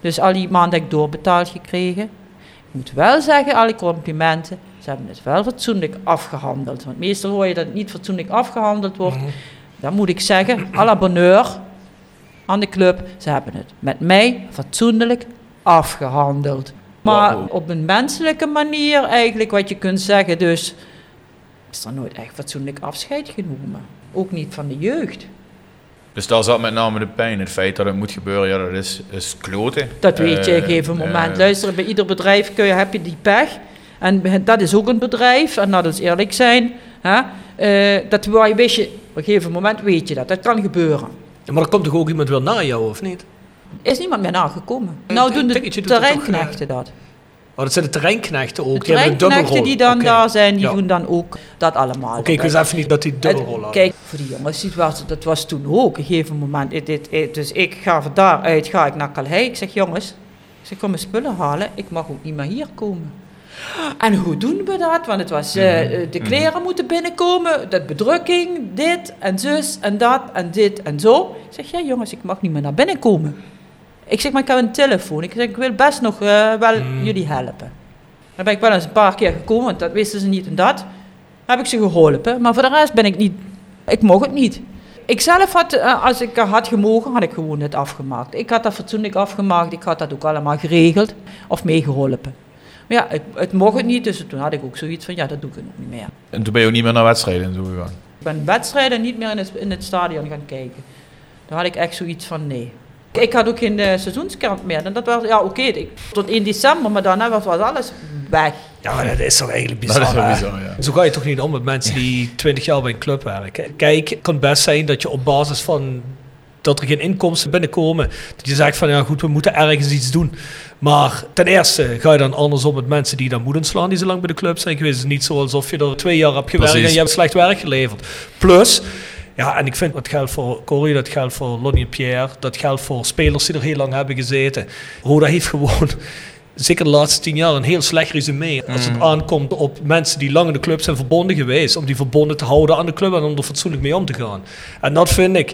Dus al die maanden heb ik doorbetaald gekregen. Ik moet wel zeggen, alle complimenten, ze hebben het wel fatsoenlijk afgehandeld. Want meestal hoor je dat het niet fatsoenlijk afgehandeld wordt. Dan moet ik zeggen, à la bonheur aan de club, ze hebben het met mij fatsoenlijk afgehandeld. Maar op een menselijke manier eigenlijk wat je kunt zeggen, dus is er nooit echt fatsoenlijk afscheid genomen. Ook niet van de jeugd. Dus daar zat met name de pijn. Het feit dat het moet gebeuren, ja, dat is, is kloten. Dat weet je op een Eh, gegeven moment. eh, Luister, bij ieder bedrijf kun je, heb je die pech. En dat is ook een bedrijf, en laten we eerlijk zijn. Eh, dat wist je, op een gegeven moment weet je dat. Dat kan gebeuren. Ja, maar er komt toch ook iemand wel na jou, of niet? Is niemand meer nagekomen. Nou doen de terreinknechten dat. Oh, dat zijn de terreinknechten ook. De terreinknechten die dan daar zijn, die Ja. doen dan ook dat allemaal. Oké, ik wist even niet dat die dubbelrol hadden. Kijk, voor die jongens, was, dat was toen ook op een gegeven moment. Dus ik ga van daaruit ga ik naar Calais. Ik zeg, jongens, kom mijn spullen halen. Ik mag ook niet meer hier komen. En hoe doen we dat? Want het was, eh, eh, de kleren moeten binnenkomen, dat bedrukking, dit en zus en dat en dit en zo. Ik zeg, ja jongens, ik mag niet meer naar binnen komen. Ik zeg, maar ik heb een telefoon. Ik zeg, ik wil best nog eh, wel jullie helpen. Dan ben ik wel eens een paar keer gekomen, want dat wisten ze niet en dat. Heb ik ze geholpen, maar voor de rest ben ik niet, ik mocht het niet. Ik zelf had, als ik had gemogen, had ik gewoon het afgemaakt. Ik had dat fatsoenlijk afgemaakt, ik had dat ook allemaal geregeld of meegeholpen. Maar ja, het, het mocht het niet, dus toen had ik ook zoiets van, ja, dat doe ik ook niet meer. En toen ben je ook niet meer naar wedstrijden en zo gegaan. Ik ben wedstrijden niet meer in het, in het stadion gaan kijken. Daar had ik echt zoiets van, nee. Ik had ook geen eh, seizoenskaart meer. En dat was, ja oké, tot 1 december, maar daarna was, was alles weg. Ja, maar dat is toch eigenlijk bizar. Dat is wel bizar, ja. Zo ga je toch niet om met mensen die 20 jaar bij een club werken. Kijk, het kan best zijn dat je op basis van dat er geen inkomsten binnenkomen, dat je zegt van ja goed, we moeten ergens iets doen. Maar ten eerste ga je dan andersom met mensen die dan moeten slaan, die zo lang bij de club zijn geweest. Het is niet zo alsof je er twee jaar hebt gewerkt Precies. en je hebt slecht werk geleverd. Plus, ja, en ik vind dat geldt voor Corrie, dat geldt voor Lonnie en Pierre, dat geldt voor spelers die er heel lang hebben gezeten. Roda heeft gewoon zeker de laatste tien jaar een heel slecht resume. Als het aankomt op mensen die lang in de club zijn verbonden geweest. Om die verbonden te houden aan de club en om er fatsoenlijk mee om te gaan. En dat vind ik,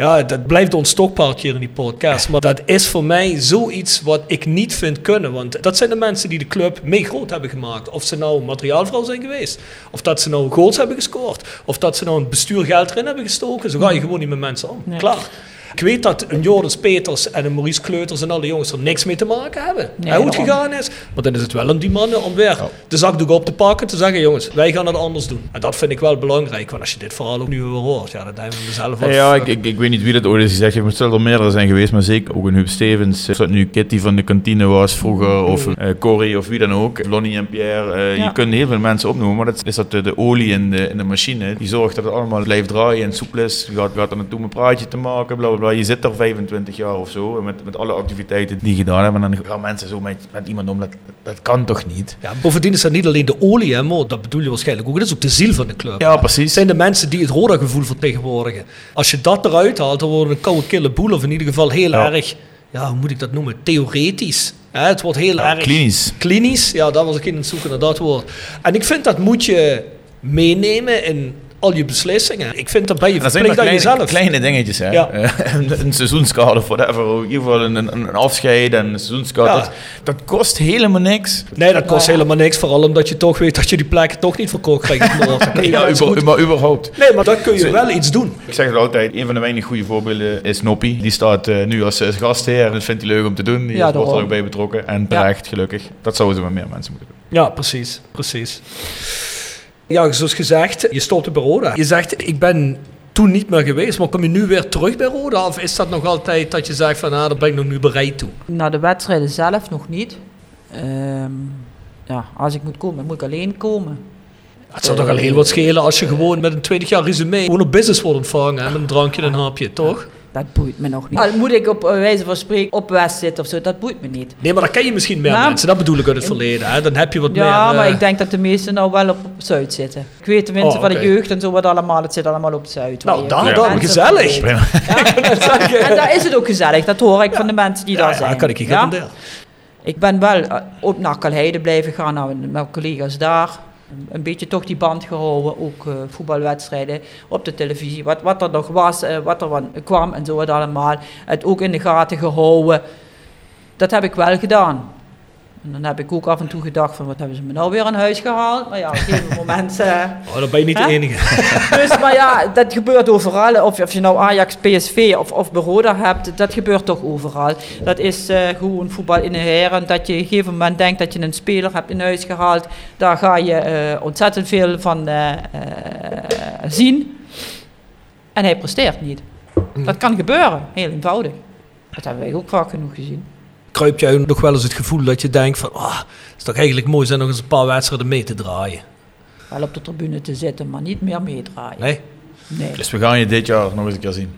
ja, dat blijft ons stokpaardje hier in die podcast. Maar dat is voor mij zoiets wat ik niet vind kunnen. Want dat zijn de mensen die de club mee groot hebben gemaakt. Of ze nou materiaalvrouw zijn geweest. Of dat ze nou goals hebben gescoord. Of dat ze nou een bestuur geld erin hebben gestoken. Zo ga je gewoon niet met mensen om. Nee. Klaar. Ik weet dat een Joris Peters en een Maurice Kleuters en al die jongens er niks mee te maken hebben. Nee, hoe het gegaan is. Maar dan is het wel aan die mannen om weer de zakdoek op te pakken. Te zeggen, jongens, wij gaan het anders doen. En dat vind ik wel belangrijk. Want als je dit verhaal ook nu weer hoort, ja, dan denk ik mezelf wel... Ja, ik, ik, ik weet niet wie dat ooit is gezegd heeft, maar er meerdere zijn geweest, maar zeker ook een Huub Stevens. Of dat nu Kitty van de kantine was vroeger, of eh Corrie of wie dan ook, Lonnie en Pierre. eh, Ja. Je kunt heel veel mensen opnoemen, maar dat is dat de, de olie in de, in de machine. Die zorgt dat het allemaal blijft draaien en soepel is. Je gaat, gaat er naartoe om een praatje te maken, bla bla Je zit er 25 jaar of zo, met, met alle activiteiten die je gedaan hebben. En dan gaan mensen zo met, met iemand om, dat, dat kan toch niet? Ja, bovendien is dat niet alleen de olie, hè, dat bedoel je waarschijnlijk ook. Dat is ook de ziel van de club. Ja, Het precies. zijn de mensen die het Roda-gevoel vertegenwoordigen. Als je dat eruit haalt, dan wordt het een koude kille boel. Of in ieder geval heel Ja. erg, ja, hoe moet ik dat noemen, theoretisch. Hè, het wordt heel erg... Klinisch. Klinisch, ja, daar was ik in het zoeken naar dat woord. En ik vind dat moet je meenemen in al je beslissingen. Ik vind dat ben je verplicht aan kleine, jezelf. kleine dingetjes, hè. Ja. Eh, een, een seizoenskaart of whatever. In ieder geval een, een, een afscheid en een seizoenskaart. Ja. Dat, dat kost helemaal niks. Nee, dat kost helemaal niks. Vooral omdat je toch weet dat je die plekken toch niet verkocht krijgt. je Ja, uber- maar überhaupt. Nee, maar dan kun je wel iets doen. Ik zeg het altijd, een van de weinig goede voorbeelden is Noppie. Die staat eh, nu als, als gastheer en dat vindt hij leuk om te doen. Die Ja, wordt er ook bij betrokken. En terecht, gelukkig. Dat zouden ze met meer mensen moeten doen. Ja, precies. precies. Ja, zoals gezegd, je stopte bij Roda. Je zegt, ik ben toen niet meer geweest, maar kom je nu weer terug bij Roda? Of is dat nog altijd dat je zegt van, ah, daar ben ik nog nu bereid toe? Naar de wedstrijden zelf nog niet. Ehm, ja, als ik moet komen, moet ik alleen komen. Het zou toch al heel wat schelen als je gewoon met een 20 jaar resume gewoon op business wordt ontvangen. hè, Met een drankje en een hapje, toch? Dat boeit me nog niet. Al moet ik op eh, wijze van spreken op West zitten of zo, dat boeit me niet. Nee, maar dan ken je misschien meer Ja. mensen. Dat bedoel ik uit het verleden. Hè? Dan heb je wat Ja, meer... maar eh, ik denk dat de meesten nou wel op, op Zuid zitten. Ik weet tenminste Oh, van de jeugd en zo wat allemaal, het zit allemaal op Zuid. Nou, veel daar, mensen gezellig. En daar is het ook gezellig, dat hoor ik van de mensen die ja, daar ja, zijn. kan ik je Ja? garanderen. Ik ben wel eh, op naar Kalheide blijven gaan, nou, met mijn collega's daar. Een beetje toch die band gehouden, ook eh, voetbalwedstrijden op de televisie. Wat, wat er nog was, eh, wat er van kwam en zo wat allemaal. Het ook in de gaten gehouden. Dat heb ik wel gedaan. En dan heb ik ook af en toe gedacht van, wat hebben ze me nou weer aan huis gehaald? Maar ja, op een gegeven moment... eh, Oh, dan ben je niet de enige. dus, maar ja, dat gebeurt overal. Of, of je nou Ajax, PSV of, of Baroda hebt, dat gebeurt toch overal. Dat is eh, gewoon voetbal inherent. Dat je op een gegeven moment denkt dat je een speler hebt in huis gehaald. Daar ga je eh, ontzettend veel van eh, eh, zien. En hij presteert niet. Dat kan gebeuren, heel eenvoudig. Dat hebben wij ook vaak genoeg gezien. Kruipt jij nog wel eens het gevoel dat je denkt van... Ah, het is toch eigenlijk mooi zijn nog eens een paar wedstrijden mee te draaien? Wel op de tribune te zitten, maar niet meer meedraaien. Nee? Nee. Dus we gaan je dit jaar nog eens een keer zien.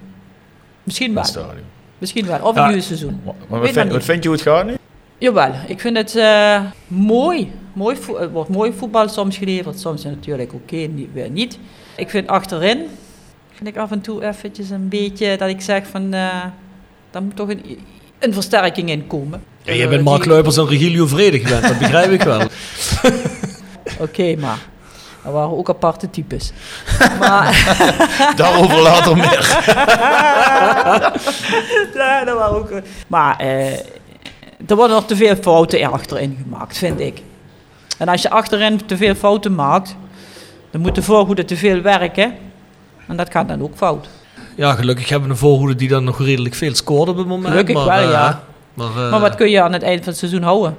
Misschien wel. het stadion. Misschien wel. Of Ja. een nieuw seizoen. Maar wat, maar vind, niet. wat vind je hoe het gaat nu? Jawel, ik vind het eh, mooi. mooi er wordt mooi voetbal soms geleverd, soms natuurlijk oké, niet, weer niet. Ik vind achterin, vind ik af en toe eventjes een beetje dat ik zeg van, eh daar moet toch een, een versterking in komen. Ja, je Eh, bent Mark Luipers en Regilio Vrede gewend, dat begrijp ik wel. Oké, maar dat waren ook aparte types. maar, Daarover later meer. ja, dat waren ook, maar eh, er worden nog te veel fouten achterin gemaakt, vind ik. En als je achterin te veel fouten maakt, dan moet de voorhoede te veel werken. En dat gaat dan ook fout. Ja, gelukkig hebben we een voorhoede die dan nog redelijk veel scoort op het moment. Gelukkig maar, wel, eh, ja. Maar, eh, Maar wat kun je aan het eind van het seizoen houden?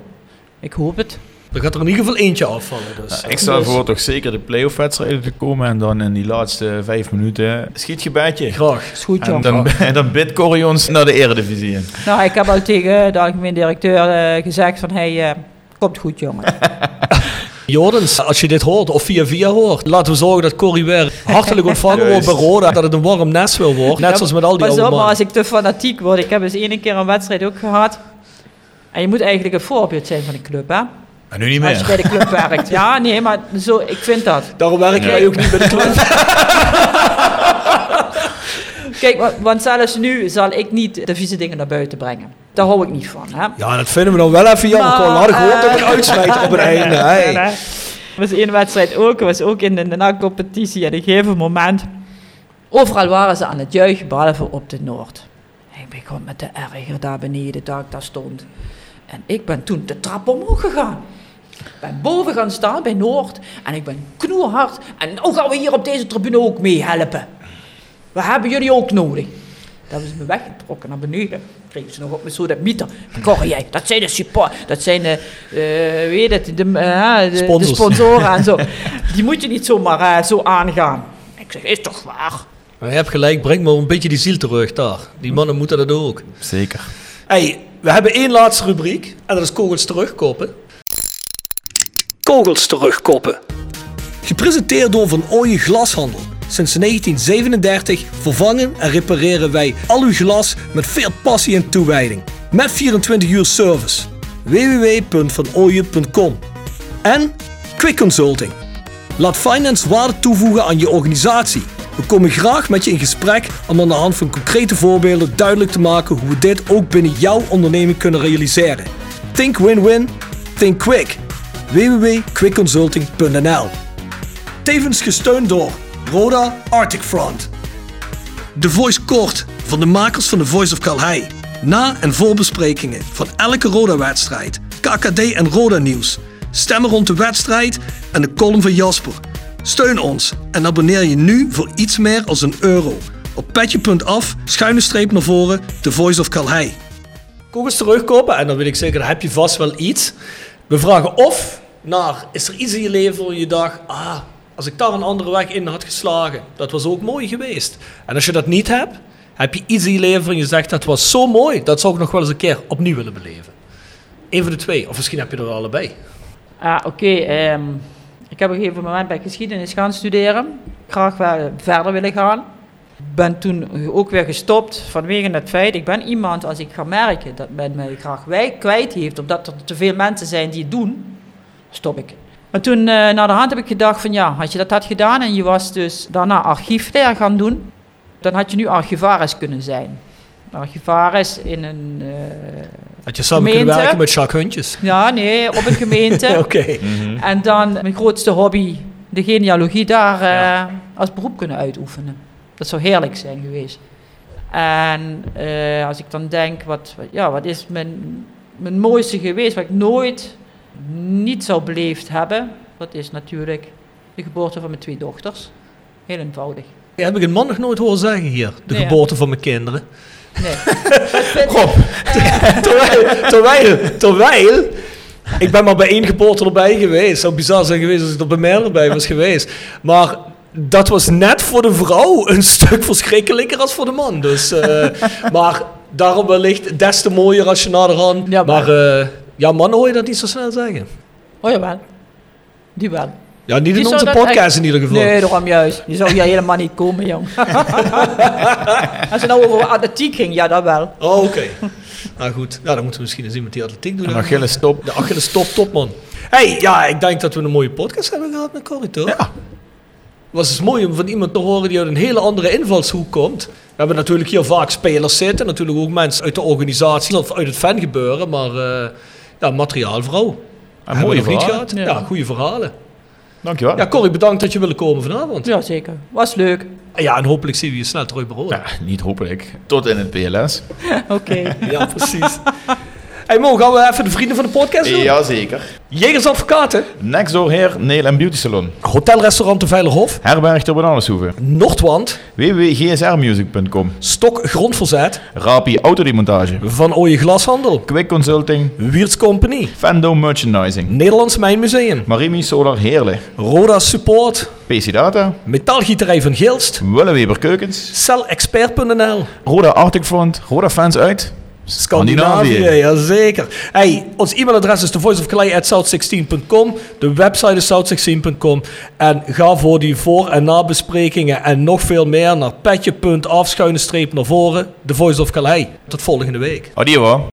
Ik hoop het. er gaat er in ieder geval eentje afvallen. Dus. Ik stel voor toch zeker de play-off wedstrijden te komen en dan in die laatste vijf minuten schietgebedje. Graag. Is goed, En joh. dan, en dan bidt Corrie ons naar de eredivisie in. Nou, ik heb al tegen de algemeen directeur eh, gezegd van... Hey, eh, komt goed, jongen. Jordens, als je dit hoort of via via hoort, laten we zorgen dat Corrie weer hartelijk ontvangen wordt bij Roda. Dat het een warm nest wil worden. Net Ja, zoals met al die op, maar mannen. als ik te fanatiek word... Ik heb eens één keer een wedstrijd ook gehad. En je moet eigenlijk een voorbeeld zijn van de club, hè? En nu niet Als je bij meer. de club werkt. Ja, nee, maar zo, ik vind dat. Daarom werken wij ook niet bij de club. Kijk, wa- want zelfs nu zal ik niet de vieze dingen naar buiten brengen. Daar hou ik niet van, hè? Ja, dat vinden we dan wel even jammer. We hadden gehoord op een eh, op het einde. Hey. nee. Was één wedstrijd ook, was ook in de NAC-competitie. En op een gegeven moment, overal waren ze aan het juichen, behalve op de Noord. Ik begon met de erger daar beneden, daar ik daar stond. En ik ben toen de trap omhoog gegaan. Ik ben boven gaan staan bij Noord en ik ben knoerhard. En nou gaan we hier op deze tribune ook mee helpen. We hebben jullie ook nodig. Dat hebben ze me weggetrokken naar beneden. Kregen ze nog op me zo dat mieter. Corrie, jij, dat zijn de support, dat zijn de, eh weet het, de, eh, de, de Sponsors. sponsoren en zo. Die moet je niet zomaar eh, zo aangaan. Ik zeg, is toch waar? Maar je hebt gelijk, breng maar een beetje die ziel terug daar. Die mannen moeten dat ook. Zeker. Hey, we hebben één laatste rubriek. En dat is kogels terugkoppen. Kogels terugkoppen. Gepresenteerd door Van Ooyen Glashandel. Sinds 1937 vervangen en repareren wij al uw glas met veel passie en toewijding. Met 24 uur service. www.vanooyen.com En Quick Consulting. Laat finance waarde toevoegen aan je organisatie. We komen graag met je in gesprek om aan de hand van concrete voorbeelden duidelijk te maken hoe we dit ook binnen jouw onderneming kunnen realiseren. Think win-win, think quick. www.quickconsulting.nl Tevens gesteund door Roda Arctic Front. De Voice Kort van de makers van The Voice of Calhei. Na- en voorbesprekingen van elke Roda-wedstrijd, KKD en Roda-nieuws. Stemmen rond de wedstrijd en de column van Jasper. Steun ons en abonneer je nu voor iets meer als een euro. Op petje.af, schuine streep naar voren, The Voice of Calhei. Kom eens terugkomen en dan weet ik zeker, dan heb je vast wel iets. We vragen of naar, is er iets in je leven waar je dacht, ah, als ik daar een andere weg in had geslagen, dat was ook mooi geweest. En als je dat niet hebt, heb je iets in leven je zegt, dat was zo mooi, dat zou ik nog wel eens een keer opnieuw willen beleven. Eén van de twee, of misschien heb je er allebei. Ah, oké. ehm, ik heb op een gegeven moment bij geschiedenis gaan studeren. Graag verder willen gaan. Ben toen ook weer gestopt vanwege het feit, ik ben iemand als ik ga merken dat men mij graag wij kwijt heeft, omdat er te veel mensen zijn die het doen, stop ik. Maar toen eh, naar de hand heb ik gedacht van ja, als je dat had gedaan en je was dus daarna archiefleer gaan doen, dan had je nu archivaris kunnen zijn. Archivaris in een eh, Had je samen kunnen Gemeente? werken met Jacques Huntjes. ja, nee, op een gemeente. Oké. En dan mijn grootste hobby, de genealogie, daar eh, als beroep kunnen uitoefenen. Dat zou heerlijk zijn geweest. En eh, als ik dan denk, wat, wat- ja, wat is mijn, mijn mooiste geweest, wat ik nooit niet zou beleefd hebben, dat is natuurlijk de geboorte van mijn twee dochters. Heel eenvoudig. Ja, heb ik een man nog nooit horen zeggen hier. De Nee, geboorte van mijn kinderen. Nee. Rob, terwijl, terwijl, terwijl, ik ben maar bij één geboorte erbij geweest. Het zou bizar zijn geweest als ik er bij mij erbij was geweest. Maar dat was net voor de vrouw een stuk verschrikkelijker als voor de man. Dus, eh, maar daarom wellicht des te mooier als je naderhand... Ja, maar eh, ja, mannen hoor je dat niet zo snel zeggen. Oh jawel, die wel. Ja, niet Die in onze podcast echt- in ieder geval. Nee, daarom juist. Die zou hier helemaal niet komen, jong. Als het nou over atletiek ging, ja, dat wel. Oh, oké. nou goed, nou, dan moeten we misschien eens iemand die atletiek doet. En Achilles top. De Achilles top, top man. hey, ja, ik denk dat we een mooie podcast hebben gehad met Corrie, toch? Ja. was dus mooi om van iemand te horen die uit een hele andere invalshoek komt. We hebben natuurlijk hier vaak spelers zitten, natuurlijk ook mensen uit de organisatie of uit het fangebeuren, maar eh ja, materiaalvrouw. En Hebben mooie niet gehad. Ja, goede verhalen. Dankjewel. Ja, Corrie, bedankt dat je wilde komen vanavond. Ja, zeker. Was leuk. Ja, en hopelijk zien we je snel terug bij. Ja, niet hopelijk. Tot in het PLS. Oké. Ja, precies. Hey Mo, gaan we even de vrienden van de podcast doen? Jazeker. Jegers Advocaten, Next door Hair Nail and Beauty Salon. Hotelrestaurant de Veilerhof, Herberg ter Bananenshoeve. Noordwand, www.gsrmusic.com. Stok Grondverzet, Rapi Autodemontage. Van Ooyen Glashandel, Quick Consulting. Wiertz Company, Fendo Merchandising. Nederlands Mijnmuseum, Marimi Solar Heerle. Roda Support, PC Data. Metaalgieterij van Gilst, Willeweber Keukens. Celexpert.nl, Roda Arctic Front. Roda Fans uit. Scandinavië, jazeker. Hey, ons e-mailadres is thevoiceofclay.south16.com. De website is south16.com. En ga voor die voor- en nabesprekingen en nog veel meer naar petje.af, schuine streep naar voren. The Voice of Calais. Tot volgende week. Adio.